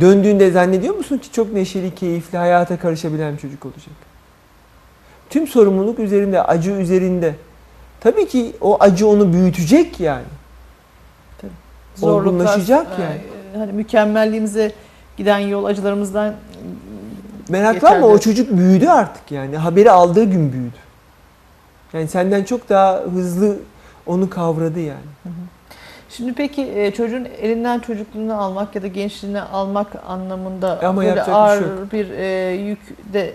Döndüğünde zannediyor musun ki çok neşeli, keyifli, hayata karışabilen bir çocuk olacak? Tüm sorumluluk üzerinde, acı üzerinde. Tabii ki o acı onu büyütecek yani. olgunlaşacak e, yani. Hani mükemmelliğimize giden yol acılarımızdan Meraklanma o çocuk büyüdü artık yani. Haberi aldığı gün büyüdü. Yani senden çok daha hızlı onu kavradı yani. Şimdi peki e, çocuğun elinden çocukluğunu almak ya da gençliğini almak anlamında Ama böyle yapacak bir ağır şey bir e, yük de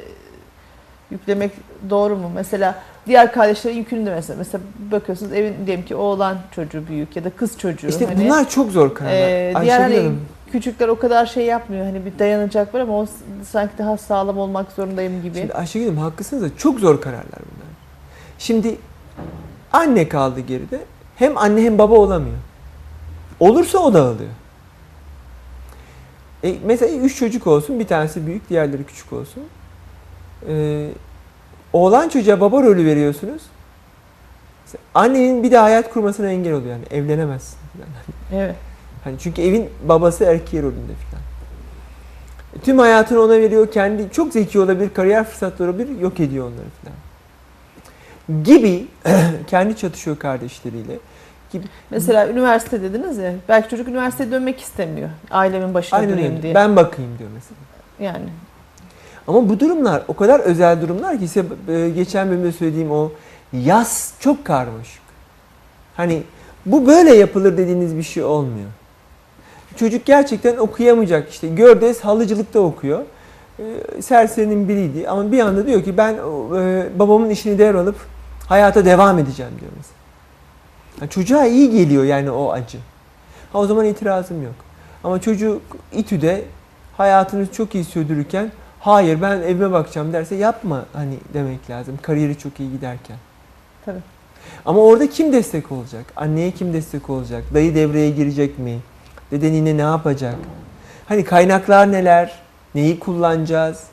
yüklemek doğru mu? Mesela diğer kardeşlerin yükünü de mesela mesela bakıyorsunuz evin diyelim ki oğlan çocuğu büyük ya da kız çocuğu. İşte hani, bunlar çok zor kararlar. e, Ayşegül diğer hani Hanım, küçükler o kadar şey yapmıyor. Hani bir dayanacak var ama o sanki daha sağlam olmak zorundayım gibi. Şimdi Ayşegül Hanım haklısınız da çok zor kararlar bunlar. Şimdi anne kaldı geride. Hem anne hem baba olamıyor. Olursa o dağılıyor. E, mesela üç çocuk olsun, bir tanesi büyük, diğerleri küçük olsun. E, oğlan çocuğa baba rolü veriyorsunuz. Annenin bir de hayat kurmasına engel oluyor yani evlenemezsin. falan. Evet. Hani çünkü evin babası erkeği rolünde falan. Tüm hayatını ona veriyor. Kendi çok zeki olabilir, kariyer fırsatları olabilir, yok ediyor onları falan. Gibi kendi çatışıyor kardeşleriyle. Gibi. Mesela üniversite dediniz ya. Belki çocuk üniversiteye dönmek istemiyor. Ailemin başına Aynen döneyim öyle. diye. Ben bakayım diyor mesela. Yani Ama bu durumlar o kadar özel durumlar ki size e, geçen bölümde söylediğim o yaz çok karmaşık. Hani bu böyle yapılır dediğiniz bir şey olmuyor. Çocuk gerçekten okuyamayacak işte. Gördes halıcılıkta okuyor. E, serserinin biriydi ama bir anda diyor ki ben e, babamın işini devralıp hayata devam edeceğim diyor mesela. Çocuğa iyi geliyor yani o acı. Ha o zaman itirazım yok. Ama çocuk İTÜ'de hayatını çok iyi sürdürürken hayır ben evime bakacağım derse yapma hani demek lazım. Kariyeri çok iyi giderken. Tabii. Ama orada kim destek olacak? Anneye kim destek olacak? Dayı devreye girecek mi? Deden yine ne yapacak? Hani kaynaklar neler? Neyi kullanacağız?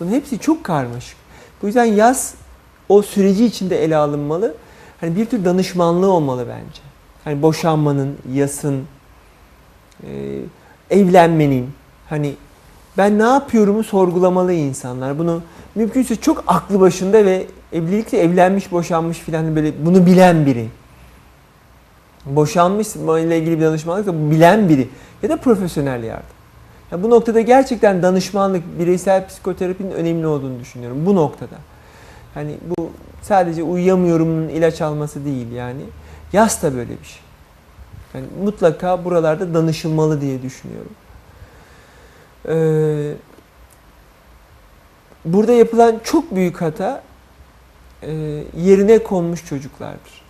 Bunun hepsi çok karmaşık. Bu yüzden yaz o süreci içinde ele alınmalı. Hani bir tür danışmanlığı olmalı bence. Hani boşanmanın, yasın, e, evlenmenin, hani ben ne yapıyorumu sorgulamalı insanlar. Bunu mümkünse çok aklı başında ve evlilikle evlenmiş, boşanmış filan böyle bunu bilen biri. Boşanmış ile ilgili bir danışmanlık da bilen biri ya da profesyonel yardım. Ya bu noktada gerçekten danışmanlık, bireysel psikoterapinin önemli olduğunu düşünüyorum bu noktada. Hani bu sadece uyuyamıyorumun ilaç alması değil yani. Yas da böyle bir şey. Yani mutlaka buralarda danışılmalı diye düşünüyorum. Ee, burada yapılan çok büyük hata e, yerine konmuş çocuklardır.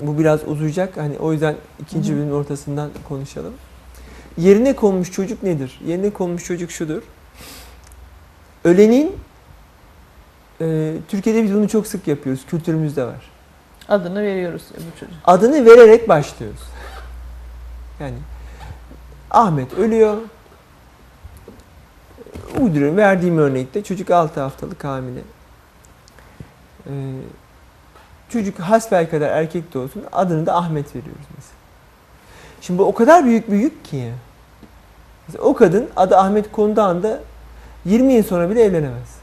Bu biraz uzayacak. Hani o yüzden ikinci bölümün ortasından konuşalım. Yerine konmuş çocuk nedir? Yerine konmuş çocuk şudur. Ölenin e, Türkiye'de biz bunu çok sık yapıyoruz. Kültürümüzde var. Adını veriyoruz öbür çocuğa. Adını vererek başlıyoruz. Yani Ahmet ölüyor. Uyduruyorum. Verdiğim örnekte çocuk 6 haftalık hamile. Ee, çocuk hasbelkader erkek de olsun adını da Ahmet veriyoruz mesela. Şimdi bu o kadar büyük bir yük ki. Mesela o kadın adı Ahmet konduğu anda 20 yıl sonra bile evlenemez.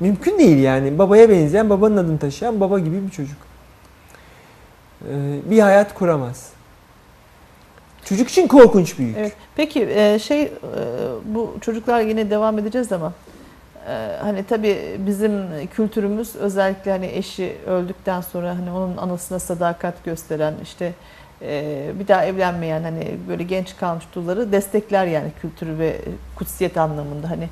Mümkün değil yani. Babaya benzeyen, babanın adını taşıyan baba gibi bir çocuk. Ee, bir hayat kuramaz. Çocuk için korkunç bir yük. Evet. Peki e, şey e, bu çocuklar yine devam edeceğiz ama e, hani tabii bizim kültürümüz özellikle hani eşi öldükten sonra hani onun anısına sadakat gösteren işte bir daha evlenmeyen hani böyle genç kalmış dulları destekler yani kültürü ve kutsiyet anlamında hani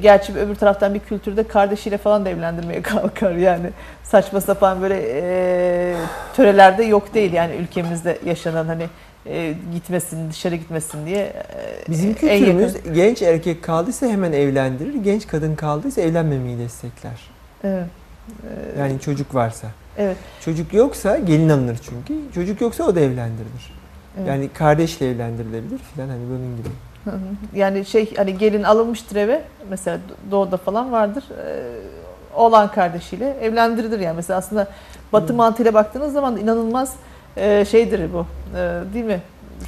gerçi öbür taraftan bir kültürde kardeşiyle falan da evlendirmeye kalkar yani saçma sapan böyle törelerde yok değil yani ülkemizde yaşanan hani e, gitmesin dışarı gitmesin diye e, Bizim kültürümüz yakın- genç erkek kaldıysa hemen evlendirir, genç kadın kaldıysa evlenmemeyi destekler. Evet. Yani çocuk varsa. evet. Çocuk yoksa gelin alınır çünkü. Çocuk yoksa o da evlendirilir. evet. Yani kardeşle evlendirilebilir filan hani bunun gibi. Hı hı. yani şey hani gelin alınmıştır eve mesela doğuda falan vardır. E, oğlan kardeşiyle evlendirilir yani mesela aslında Batı mantığıyla baktığınız zaman inanılmaz e, şeydir bu. E, değil mi?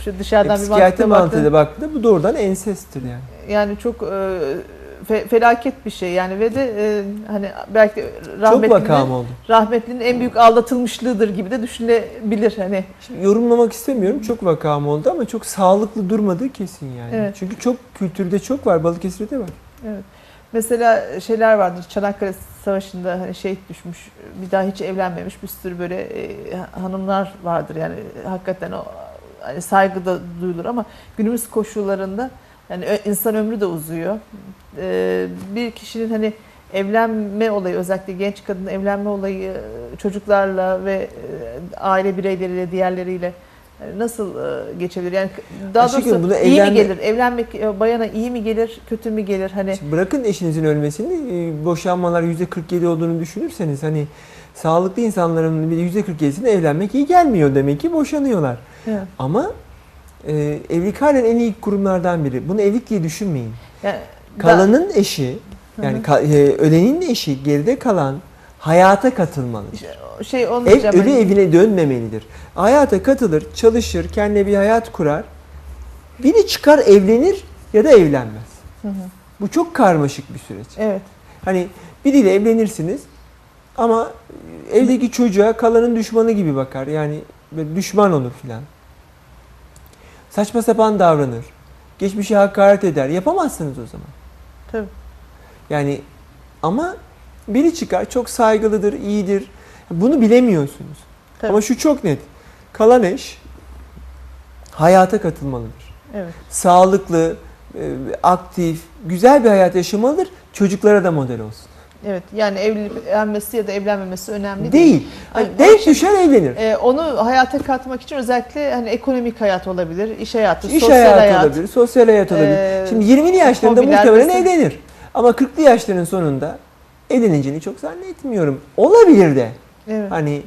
Şu dışarıdan E, bir mantıkla mantığıyla baktığın- baktığında bu doğrudan ensesttir yani. yani çok e, fe- felaket bir şey yani ve de e, hani belki rahmetlinin, rahmetlinin en büyük aldatılmışlığıdır gibi de düşünülebilir hani. Şimdi yorumlamak istemiyorum. Çok vakam oldu ama çok sağlıklı durmadığı kesin yani. Evet. Çünkü çok kültürde çok var. Balıkesir'de var. Evet. Mesela şeyler vardır. Çanakkale Savaşı'nda hani şehit düşmüş, bir daha hiç evlenmemiş bir sürü böyle e, hanımlar vardır. Yani hakikaten o hani saygı da duyulur ama günümüz koşullarında yani insan ömrü de uzuyor. Ee, bir kişinin hani evlenme olayı özellikle genç kadının evlenme olayı e, çocuklarla ve e, aile bireyleriyle diğerleriyle e, nasıl e, geçebilir? Yani daha Ayşegül, doğrusu buna iyi evlenme- mi gelir? Evlenmek e, bayana iyi mi gelir, kötü mü gelir? Hani Şimdi bırakın eşinizin ölmesini, e, boşanmalar %47 olduğunu düşünürseniz hani sağlıklı insanların bir %47'sine evlenmek iyi gelmiyor demek ki boşanıyorlar. Evet. Ama e, evlilik halen en iyi kurumlardan biri. Bunu evlilik diye düşünmeyin. Yani Kalanın eşi, yani ka- e, ölenin eşi geride kalan hayata katılmalı. da- şey Ev olmayacak. ölü evine dönmemelidir. Hayata katılır, çalışır, kendine bir hayat kurar. Biri çıkar evlenir ya da evlenmez. Hı hı. Bu çok karmaşık bir süreç. Evet. Hani biriyle evlenirsiniz ama evdeki çocuğa kalanın düşmanı gibi bakar. Yani düşman olur filan. Saçma sapan davranır. Geçmişe hakaret eder. Yapamazsınız o zaman. Tabii. Yani ama biri çıkar çok saygılıdır, iyidir. Bunu bilemiyorsunuz. Tabii. Ama şu çok net. Kalan eş hayata katılmalıdır. Evet. Sağlıklı, e, aktif, güzel bir hayat yaşamalıdır. Çocuklara da model olsun. Evet. Yani evlenmesi ya da evlenmemesi önemli değil. Değil. Hani onun denk için- düşer evlenir. Ee, onu hayata katmak için özellikle hani ekonomik hayat olabilir, iş hayatı, İş sosyal hayatı hayat. olabilir, sosyal hayat olabilir. Ee, Şimdi 20'li yaşlarında muhtemelen vesaire. evlenir. Ama 40'lı yaşların sonunda evleneceğini çok zannetmiyorum. Olabilir de. Evet. Hani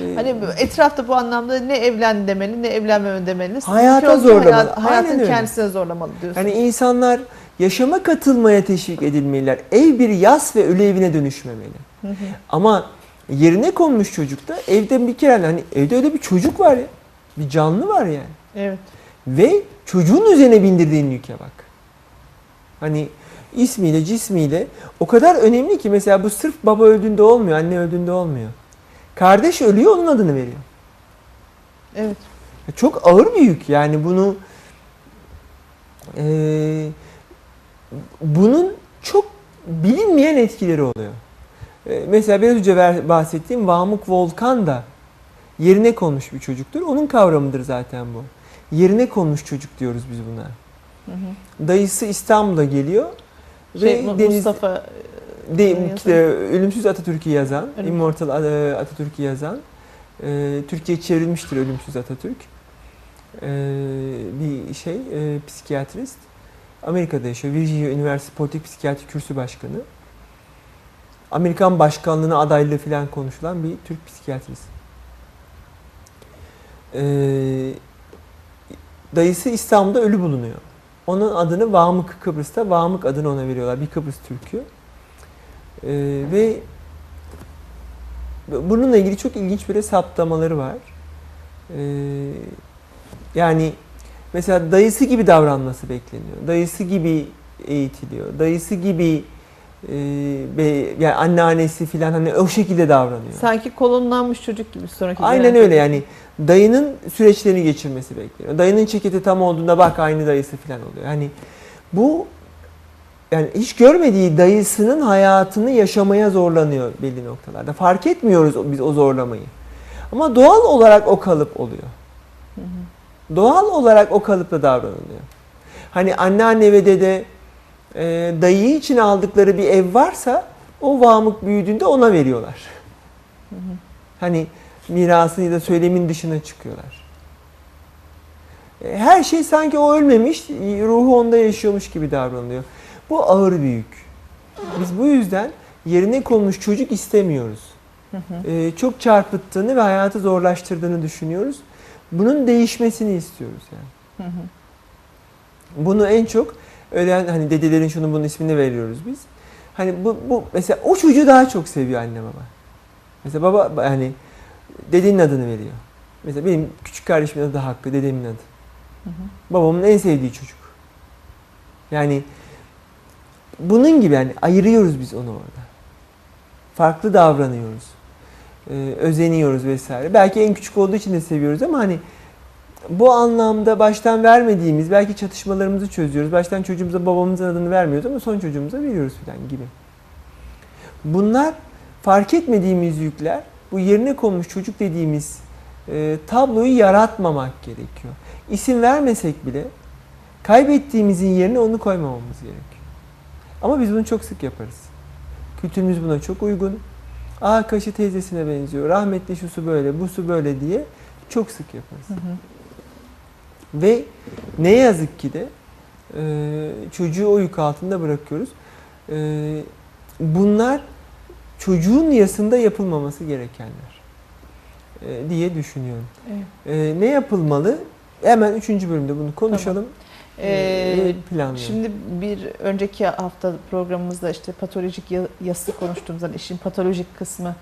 e, Hani etrafta bu anlamda ne evlen demeli ne evlenmeme demeli. Hayata Çünkü zorlamalı. hayat- hayatın Aynen öyle. kendisine zorlamalı diyorsun. Hani insanlar yaşama katılmaya teşvik edilmeliler. Ev bir yas ve ölü evine dönüşmemeli. Hı hı. Ama yerine konmuş çocukta evde bir kere hani evde öyle bir çocuk var ya. Bir canlı var yani. Evet. Ve çocuğun üzerine bindirdiğin yüke bak. Hani ismiyle cismiyle o kadar önemli ki mesela bu sırf baba öldüğünde olmuyor, anne öldüğünde olmuyor. Kardeş ölüyor onun adını veriyor. Evet. Çok ağır bir yük yani bunu eee, bunun çok bilinmeyen etkileri oluyor. Eee, mesela biraz önce bahsettiğim Vamuk Volkan da yerine konmuş bir çocuktur. Onun kavramıdır zaten bu. Yerine konmuş çocuk diyoruz biz buna. Hı hı. Dayısı İstanbul'a geliyor Şey, ve Deniz Mustafa de, yazan. işte, Ölümsüz Atatürk'ü yazan, Ölümsüz. Immortal e, Atatürk'ü yazan, e, Türkiye çevrilmiştir Ölümsüz Atatürk. E, bir şey, e, psikiyatrist. Amerika'da yaşıyor. Virginia Üniversitesi Politik Psikiyatri Kürsü Başkanı. Amerikan başkanlığına adaylığı falan konuşulan bir Türk psikiyatrist. E, dayısı İstanbul'da ölü bulunuyor. Onun adını Vamık Kıbrıs'ta Vamık adını ona veriyorlar. Bir Kıbrıs Türk'ü. Ee, ve bununla ilgili çok ilginç böyle saptamaları var. Ee, yani mesela dayısı gibi davranması bekleniyor. Dayısı gibi eğitiliyor. Dayısı gibi e, be- yani anneannesi falan hani o şekilde davranıyor. sanki kolonlanmış çocuk gibi sonraki Aynen öyle yani dayının süreçlerini geçirmesi bekleniyor. Dayının ceketi tam olduğunda bak aynı dayısı falan oluyor. Yani bu yani hiç görmediği dayısının hayatını yaşamaya zorlanıyor belli noktalarda. Fark etmiyoruz biz o zorlamayı. Ama doğal olarak o kalıp oluyor. Hı hı. Doğal olarak o kalıpla davranılıyor. Hani anneanne ve dede e, dayı için aldıkları bir ev varsa o vamık büyüdüğünde ona veriyorlar. Hı hı. Hani mirasını ya da söylemin dışına çıkıyorlar. E, Her şey sanki o ölmemiş, ruhu onda yaşıyormuş gibi davranılıyor. Bu ağır bir yük. Biz bu yüzden yerine konmuş çocuk istemiyoruz. Hı hı. E, çok çarpıttığını ve hayatı zorlaştırdığını düşünüyoruz. Bunun değişmesini istiyoruz yani. Hı hı. Bunu en çok ölen hani dedelerin şunu bunun ismini veriyoruz biz. Hani bu, bu mesela o çocuğu daha çok seviyor anne baba. Mesela baba yani dedenin adını veriyor. Mesela benim küçük kardeşimin adı Hakkı, dedemin adı. Hı hı. Babamın en sevdiği çocuk. Yani bunun gibi yani ayırıyoruz biz onu orada. Farklı davranıyoruz. Ee, özeniyoruz vesaire. Belki en küçük olduğu için de seviyoruz ama hani bu anlamda baştan vermediğimiz belki çatışmalarımızı çözüyoruz. Baştan çocuğumuza babamızın adını vermiyoruz ama son çocuğumuza veriyoruz falan gibi. Bunlar fark etmediğimiz yükler. Bu yerine konmuş çocuk dediğimiz e, tabloyu yaratmamak gerekiyor. İsim vermesek bile kaybettiğimizin yerine onu koymamamız gerekiyor. Ama biz bunu çok sık yaparız. Kültürümüz buna çok uygun. Aa kaşı teyzesine benziyor. Rahmetli şusu böyle, busu böyle diye çok sık yaparız. Hı hı. Ve ne yazık ki de e, çocuğu o yük altında bırakıyoruz. E, bunlar çocuğun yasında yapılmaması gerekenler e, diye düşünüyorum. Evet. E, ne yapılmalı? Hemen üçüncü bölümde bunu konuşalım. Ee, E, planlayalım. Şimdi bir önceki hafta programımızda işte patolojik ya- yası konuştuğumuzda işin patolojik kısmı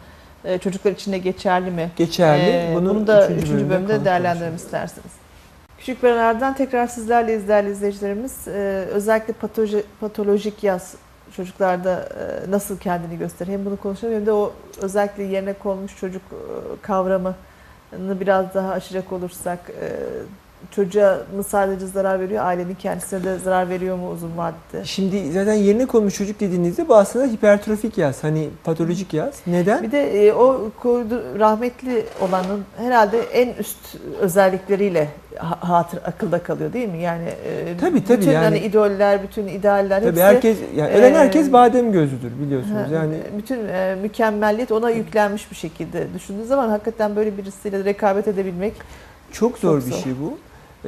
e, çocuklar için de geçerli mi? Geçerli. Ee, bunu, bunu da üçüncü üçüncü bölümde konu değerlendirelim konuşalım. isterseniz. Küçük bir aradan tekrar sizlerle değerli izleyicilerimiz. Ee, özellikle patoloji, patolojik yaz çocuklarda e, nasıl kendini gösterir? Hem bunu konuşalım hem de o özellikle yerine konmuş çocuk e, kavramını biraz daha aşacak olursak e, çocuğa mı sadece zarar veriyor, ailenin kendisine de zarar veriyor mu uzun vadede? Şimdi zaten yerine konmuş çocuk dediğinizde bu aslında hipertrofik yaz. Hani patolojik yaz. Neden? Bir de e, o koydu, rahmetli olanın herhalde en üst özellikleriyle ha- hatır akılda kalıyor değil mi? Yani e, Tabii, tabii, bütün yani- hani idoller, bütün idealler Tabii hepsi herkes yani ölen e, herkes badem gözüdür biliyorsunuz. ha, Yani bütün e, mükemmelliyet ona yüklenmiş bir şekilde düşündüğü zaman hakikaten böyle birisiyle rekabet edebilmek çok zor Çok bir zor. şey bu.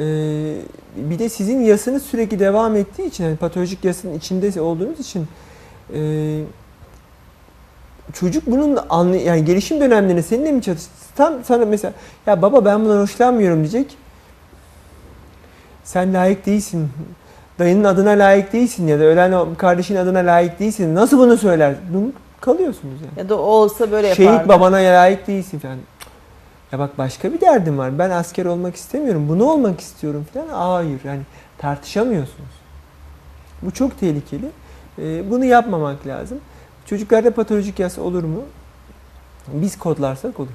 Ee, bir de sizin yasınız sürekli devam ettiği için yani patolojik yasının içinde olduğunuz için e, çocuk bunun anlı yani gelişim dönemlerinde seninle mi çatıştı? Tam sana mesela ya baba ben bundan hoşlanmıyorum diyecek. Sen layık değilsin. dayının adına layık değilsin ya da ölen kardeşin adına layık değilsin. Nasıl bunu söyler? Kalıyorsunuz yani. Ya da olsa böyle yapardı. Şehit babana layık değilsin falan. Ya bak başka bir derdim var. Ben asker olmak istemiyorum. Bunu olmak istiyorum falan. Hayır yani tartışamıyorsunuz. Bu çok tehlikeli. Ee, bunu yapmamak lazım. Çocuklarda patolojik yas olur mu? Biz kodlarsak olur.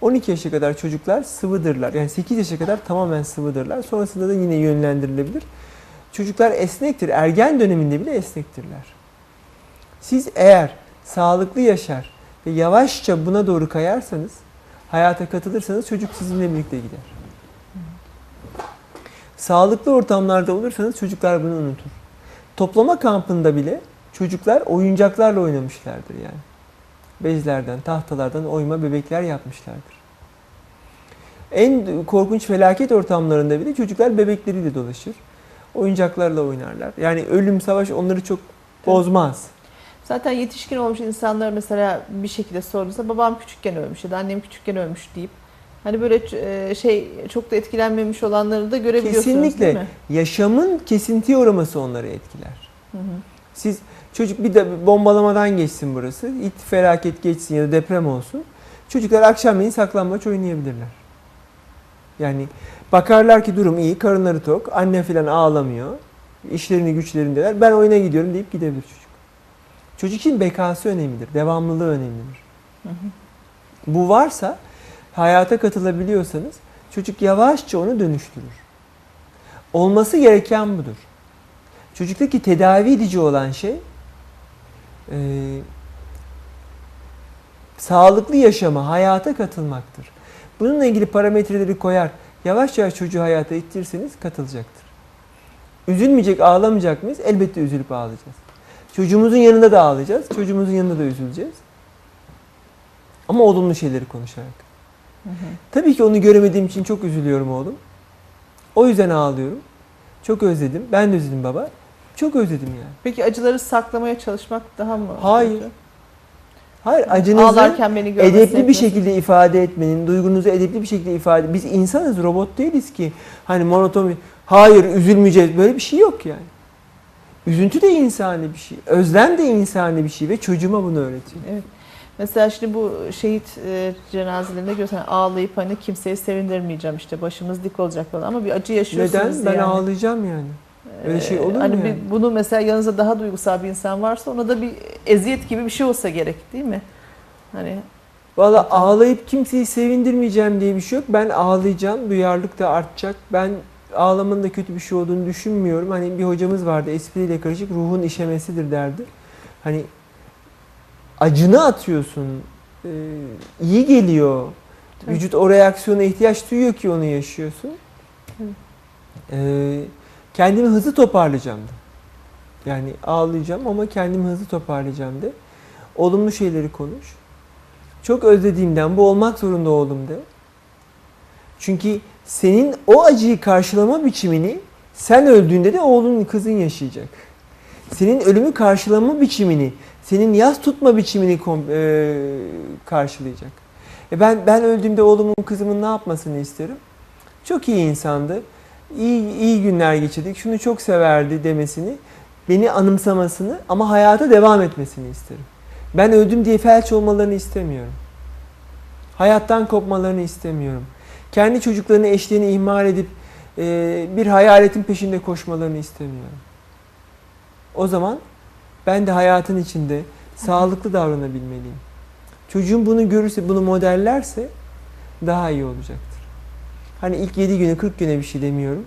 12 yaşa kadar çocuklar sıvıdırlar. Yani 8 yaşa kadar tamamen sıvıdırlar. Sonrasında da yine yönlendirilebilir. Çocuklar esnektir. Ergen döneminde bile esnektirler. Siz eğer sağlıklı yaşar ve yavaşça buna doğru kayarsanız, hayata katılırsanız çocuk sizinle birlikte gider. Sağlıklı ortamlarda olursanız çocuklar bunu unutur. Toplama kampında bile çocuklar oyuncaklarla oynamışlardır yani. Bezlerden, tahtalardan oyma bebekler yapmışlardır. En korkunç felaket ortamlarında bile çocuklar bebekleriyle dolaşır. Oyuncaklarla oynarlar. Yani ölüm, savaş onları çok bozmaz. Zaten yetişkin olmuş insanlar mesela bir şekilde sorduğunda babam küçükken ölmüş ya da annem küçükken ölmüş deyip hani böyle e, şey çok da etkilenmemiş olanları da görebiliyorsunuz Kesinlikle. değil mi? Yaşamın kesintiye uğraması onları etkiler. Hı hı. Siz çocuk bir de bombalamadan geçsin burası. İt felaket geçsin ya da deprem olsun. Çocuklar akşamleyin saklambaç oynayabilirler. Yani bakarlar ki durum iyi, karınları tok, anne falan ağlamıyor. işlerini güçlerindeler. Ben oyuna gidiyorum deyip gidebilir çocuk. Çocuk için bekası önemlidir, devamlılığı önemlidir. Hı hı. Bu varsa hayata katılabiliyorsanız çocuk yavaşça onu dönüştürür. Olması gereken budur. Çocuktaki tedavi edici olan şey e, sağlıklı yaşama, hayata katılmaktır. Bununla ilgili parametreleri koyar, yavaş yavaş çocuğu hayata ittirirseniz katılacaktır. Üzülmeyecek, ağlamayacak mıyız? Elbette üzülüp ağlayacağız. Çocuğumuzun yanında da ağlayacağız, çocuğumuzun yanında da üzüleceğiz. Ama olumlu şeyleri konuşarak. Hı hı. Tabii ki onu göremediğim için çok üzülüyorum oğlum. O yüzden ağlıyorum. Çok özledim. Ben de özledim baba. Çok özledim yani. Peki acıları saklamaya çalışmak daha mı? Hayır. Hayır acınızı Ağlarken beni görmesi edepli bir şekilde ifade etmenin, duygunuzu edepli bir şekilde ifade Biz insanız, robot değiliz ki. Hani monoton hayır üzülmeyeceğiz. Böyle bir şey yok yani. Üzüntü de insani bir şey. Özlem de insani bir şey ve çocuğuma bunu öğretiyor. Evet. Mesela şimdi bu şehit e, cenazelerinde görsen ağlayıp hani kimseyi sevindirmeyeceğim işte başımız dik olacak falan ama bir acı yaşıyorsunuz Neden? Ben yani. ağlayacağım yani. Öyle şey olur mu hani bir- yani? bunu mesela yanınızda daha duygusal bir insan varsa ona da bir eziyet gibi bir şey olsa gerek değil mi? Hani Valla ağlayıp kimseyi sevindirmeyeceğim diye bir şey yok. Ben ağlayacağım, duyarlılık da artacak. Ben ağlamanın da kötü bir şey olduğunu düşünmüyorum. Hani bir hocamız vardı espriyle karışık ruhun işemesidir derdi. Hani acını atıyorsun, ee, iyi geliyor. Tabii. Vücut o reaksiyona ihtiyaç duyuyor ki onu yaşıyorsun. Ee, kendimi hızlı toparlayacağım da. Yani ağlayacağım ama kendimi hızlı toparlayacağım de. Olumlu şeyleri konuş. Çok özlediğimden bu olmak zorunda oğlum de. Çünkü senin o acıyı karşılama biçimini sen öldüğünde de oğlun kızın yaşayacak. Senin ölümü karşılama biçimini, senin yas tutma biçimini e, karşılayacak. E ben ben öldüğümde oğlumun kızımın ne yapmasını isterim? Çok iyi insandı. İyi, iyi günler geçirdik. Şunu çok severdi demesini, beni anımsamasını ama hayata devam etmesini isterim. Ben öldüm diye felç olmalarını istemiyorum. Hayattan kopmalarını istemiyorum. Kendi çocuklarını, eşlerini ihmal edip e, bir hayaletin peşinde koşmalarını istemiyorum. O zaman ben de hayatın içinde sağlıklı davranabilmeliyim. Çocuğum bunu görürse, bunu modellerse daha iyi olacaktır. Hani ilk 7 güne, 40 güne bir şey demiyorum.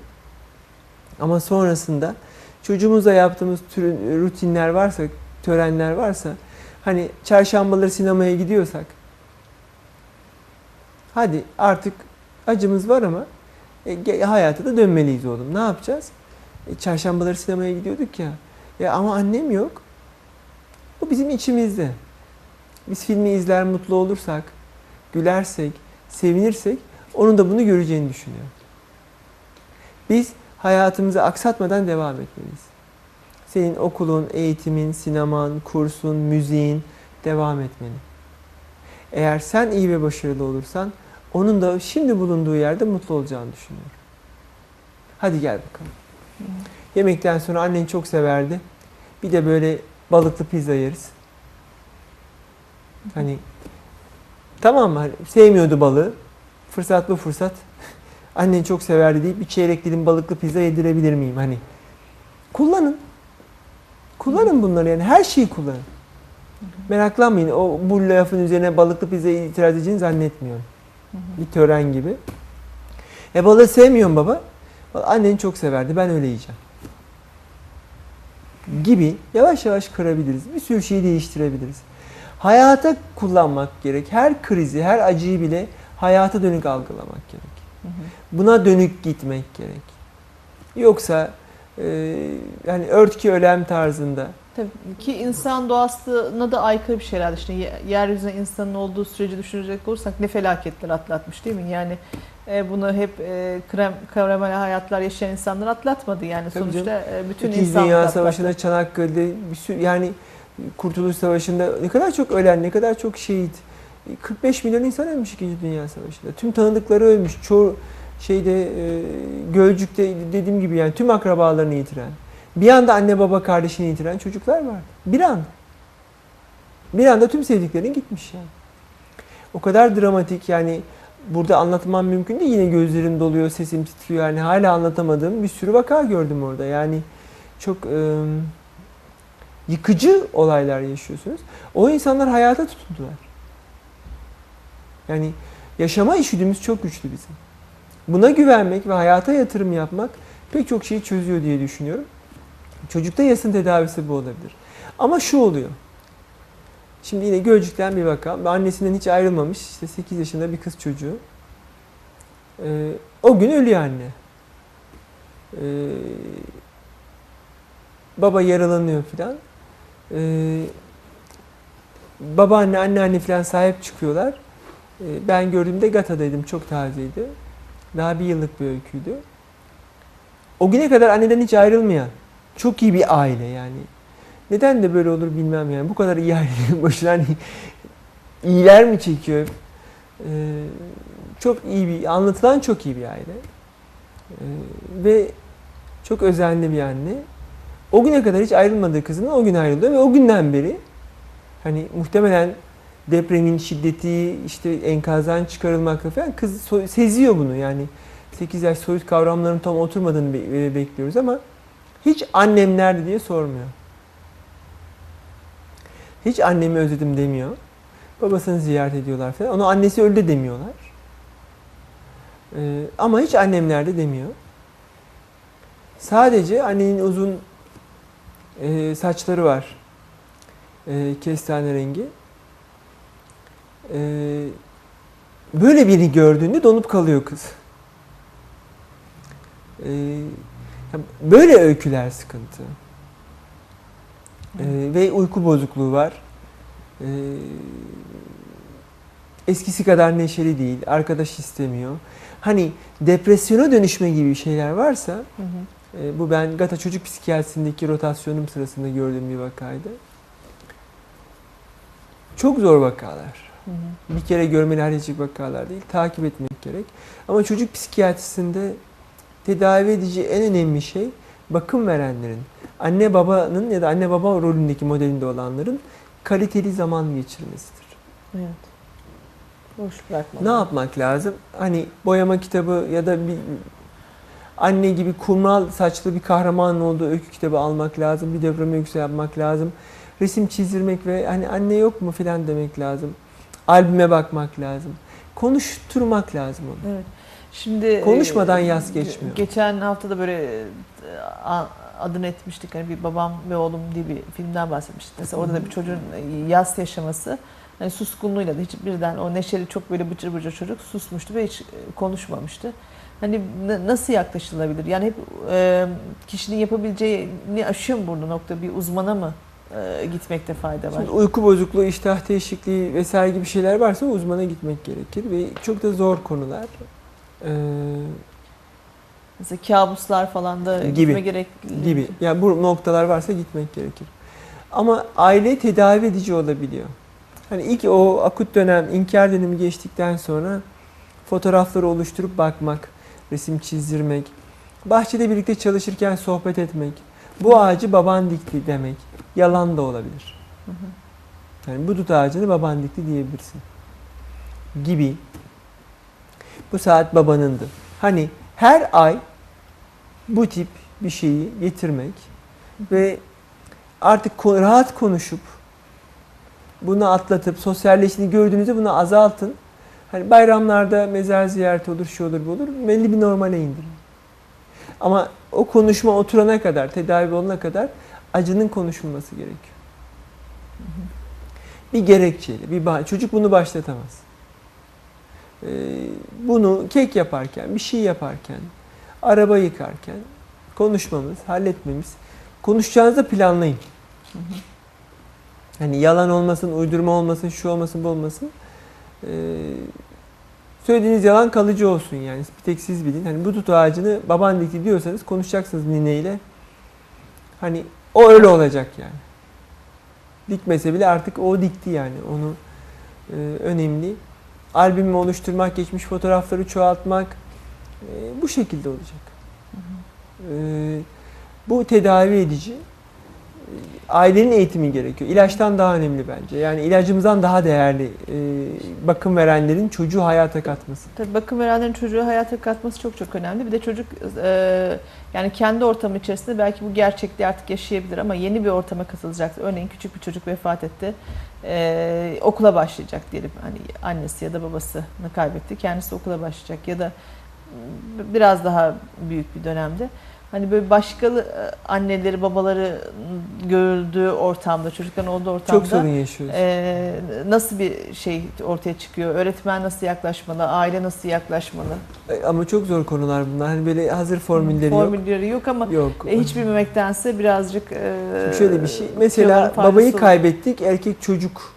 Ama sonrasında çocuğumuzla yaptığımız tür, rutinler varsa, törenler varsa hani çarşambaları sinemaya gidiyorsak hadi artık acımız var ama e, hayata da dönmeliyiz oğlum. Ne yapacağız? E, çarşambaları sinemaya gidiyorduk ya. Ya ama annem yok. Bu bizim içimizde. Biz filmi izler mutlu olursak, gülersek, sevinirsek onun da bunu göreceğini düşünüyorum. Biz hayatımızı aksatmadan devam etmeliyiz. Senin okulun, eğitimin, sineman, kursun, müziğin devam etmeli. Eğer sen iyi ve başarılı olursan onun da şimdi bulunduğu yerde mutlu olacağını düşünüyorum. Hadi gel bakalım. Yemekten sonra annen çok severdi. Bir de böyle balıklı pizza yeriz. Hani tamam mı? Hani sevmiyordu balığı. Fırsat bu fırsat. Annen çok severdi deyip bir çeyrek dilim balıklı pizza yedirebilir miyim? Hani kullanın. Kullanın bunları yani her şeyi kullanın. Meraklanmayın. O bu lafın üzerine balıklı pizzaya itiraz edeceğini zannetmiyorum. Bir tören gibi. E balığı sevmiyorum baba. Annen çok severdi. Ben öyle yiyeceğim. Gibi yavaş yavaş kırabiliriz. Bir sürü şeyi değiştirebiliriz. Hayata kullanmak gerek. Her krizi, her acıyı bile hayata dönük algılamak gerek. Buna dönük gitmek gerek. Yoksa e, yani ört ki ölem tarzında Tabii ki insan doğasına da aykırı bir şeyler işte Ye- yeryüzüne insanın olduğu süreci düşünecek olursak ne felaketler atlatmış değil mi? Yani e, bunu hep e, krem, karamel hayatlar yaşayan insanlar atlatmadı yani Tabii sonuçta e, bütün İkinci insanlık Dünya. Savaşı'nda Çanakkale'de bir sürü yani Kurtuluş Savaşı'nda ne kadar çok ölen, ne kadar çok şehit. 45 milyon insan ölmüş İkinci Dünya Savaşı'nda. Tüm tanıdıkları ölmüş. Çoğu şeyde e, Gölcük'te dediğim gibi yani tüm akrabalarını yitiren. Bir anda anne baba kardeşini yitiren çocuklar var. Bir anda. Bir anda tüm sevdiklerin gitmiş yani. O kadar dramatik yani burada anlatmam mümkün değil. Yine gözlerim doluyor, sesim titriyor. Yani hala anlatamadığım bir sürü vaka gördüm orada. Yani çok e, yıkıcı olaylar yaşıyorsunuz. O insanlar hayata tutundular. Yani yaşama işgüdümüz çok güçlü bizim. Buna güvenmek ve hayata yatırım yapmak pek çok şeyi çözüyor diye düşünüyorum. Çocukta yasın tedavisi bu olabilir. Ama şu oluyor. Şimdi yine Gölcük'ten bir vaka. Annesinden hiç ayrılmamış. işte 8 yaşında bir kız çocuğu. Ee, o gün ölüyor anne. Ee, baba yaralanıyor filan. Ee, babaanne, anneanne filan sahip çıkıyorlar. Ee, ben gördüğümde Gata'daydım. Çok tazeydi. Daha bir yıllık bir öyküydü. O güne kadar anneden hiç ayrılmayan, çok iyi bir aile yani. Neden de böyle olur bilmem yani. Bu kadar iyi ailenin başına hani iyiler mi çekiyor? Ee, çok iyi bir, anlatılan çok iyi bir aile. Ee, ve çok özenli bir anne. O güne kadar hiç ayrılmadığı kızından o gün ayrılıyor ve o günden beri hani muhtemelen depremin şiddeti işte enkazdan çıkarılmakla falan kız seziyor bunu yani 8 yaş soyut kavramlarının tam oturmadığını e, bekliyoruz ama hiç annem nerede diye sormuyor. Hiç annemi özledim demiyor. Babasını ziyaret ediyorlar falan. Onu annesi öldü demiyorlar. Ee, ama hiç annem nerede demiyor. Sadece annenin uzun e, saçları var. E, kestane rengi. E, böyle birini gördüğünde donup kalıyor kız. E, böyle öyküler sıkıntı. E, ve uyku bozukluğu var. E, eskisi kadar neşeli değil. Arkadaş istemiyor. Hani depresyona dönüşme gibi şeyler varsa Hı hı. e, bu ben Gata Çocuk Psikiyatrisi'ndeki rotasyonum sırasında gördüğüm bir vakaydı. Çok zor vakalar. Hı hı. Bir kere görmeli halledecek vakalar değil. Takip etmek gerek. Ama çocuk psikiyatrisinde tedavi edici en önemli şey bakım verenlerin, anne babanın ya da anne baba rolündeki modelinde olanların kaliteli zaman geçirmesidir. Evet. Boş bırakma. Ne yapmak lazım? Hani boyama kitabı ya da bir anne gibi kumral saçlı bir kahramanın olduğu öykü kitabı almak lazım. Bir deprem öyküsü yapmak lazım. Resim çizdirmek ve hani anne yok mu filan demek lazım. Albüme bakmak lazım. Konuşturmak lazım onu. Evet. Şimdi Konuşmadan e, yaz geçmiyor. Geçen hafta da böyle e, adını etmiştik. Hani bir babam ve oğlum diye bir filmden bahsetmiştik. Mesela orada da bir çocuğun e, yaz yaşaması hani suskunluğuyla da hiç birden o neşeli çok böyle bıcır bıcır çocuk susmuştu ve hiç e, konuşmamıştı. Hani nasıl yaklaşılabilir? Yani hep e, kişinin yapabileceğini aşıyor mu burada nokta? Bir uzmana mı e, gitmekte fayda var? Şimdi uyku bozukluğu, iştah değişikliği vesaire gibi şeyler varsa uzmana gitmek gerekir ve çok da zor konular. Ee, Mesela kabuslar falan da Gibi. gitme gerek gibi. Yani bu noktalar varsa gitmek gerekir. Ama aile tedavi edici olabiliyor. Hani ilk o akut dönem, inkar dönemi geçtikten sonra fotoğrafları oluşturup bakmak, resim çizdirmek, Bahçede birlikte çalışırken sohbet etmek. Bu ağacı baban dikti demek. Yalan da olabilir. Yani bu dut ağacını baban dikti diyebilirsin. Gibi. Bu saat babanındı. Hani her ay bu tip bir şeyi getirmek ve artık rahat konuşup bunu atlatıp sosyalleştiğini gördüğünüzde bunu azaltın. Hani bayramlarda mezar ziyareti olur, şu olur, bu olur. Belli bir normale indirin. Ama o konuşma oturana kadar, tedavi olana kadar acının konuşulması gerekiyor. Bir gerekçeyle, bir bah- çocuk bunu başlatamaz. Ee, bunu kek yaparken, bir şey yaparken, araba yıkarken konuşmamız, halletmemiz. Konuşacağınızda planlayın. Hani yalan olmasın, uydurma olmasın, şu olmasın, bu olmasın. Ee, söylediğiniz yalan kalıcı olsun yani. Bir tek siz bilin. Hani bu tut ağacını baban dikti diyorsanız konuşacaksınız nineyle. Hani o öyle olacak yani. Dikmese bile artık o dikti yani. Onu e, önemli. Albümü oluşturmak, geçmiş fotoğrafları çoğaltmak e, bu şekilde olacak. E, bu tedavi edici. Ailenin eğitimi gerekiyor. İlaçtan daha önemli bence. Yani ilacımızdan daha değerli e, bakım verenlerin çocuğu hayata katması. Tabii bakım verenlerin çocuğu hayata katması çok çok önemli. Bir de çocuk e, yani kendi ortamı içerisinde belki bu gerçekliği artık yaşayabilir ama yeni bir ortama katılacak. Örneğin küçük bir çocuk vefat etti. E, okula başlayacak diyelim. Hani annesi ya da babasını kaybetti. Kendisi okula başlayacak ya da biraz daha büyük bir dönemde. Hani böyle başkalı e, anneleri, babaları görüldüğü ortamda, çocukların olduğu ortamda Çok sorun yaşıyoruz. ee, nasıl bir şey ortaya çıkıyor? Öğretmen nasıl yaklaşmalı? Aile nasıl yaklaşmalı? E, Ama çok zor konular bunlar. Hani böyle hazır formülleri yok. Formülleri yok ama Yok. e, hiç bilmemektense birazcık e, Şimdi şöyle bir şey. Mesela babayı olur. kaybettik. Erkek çocuk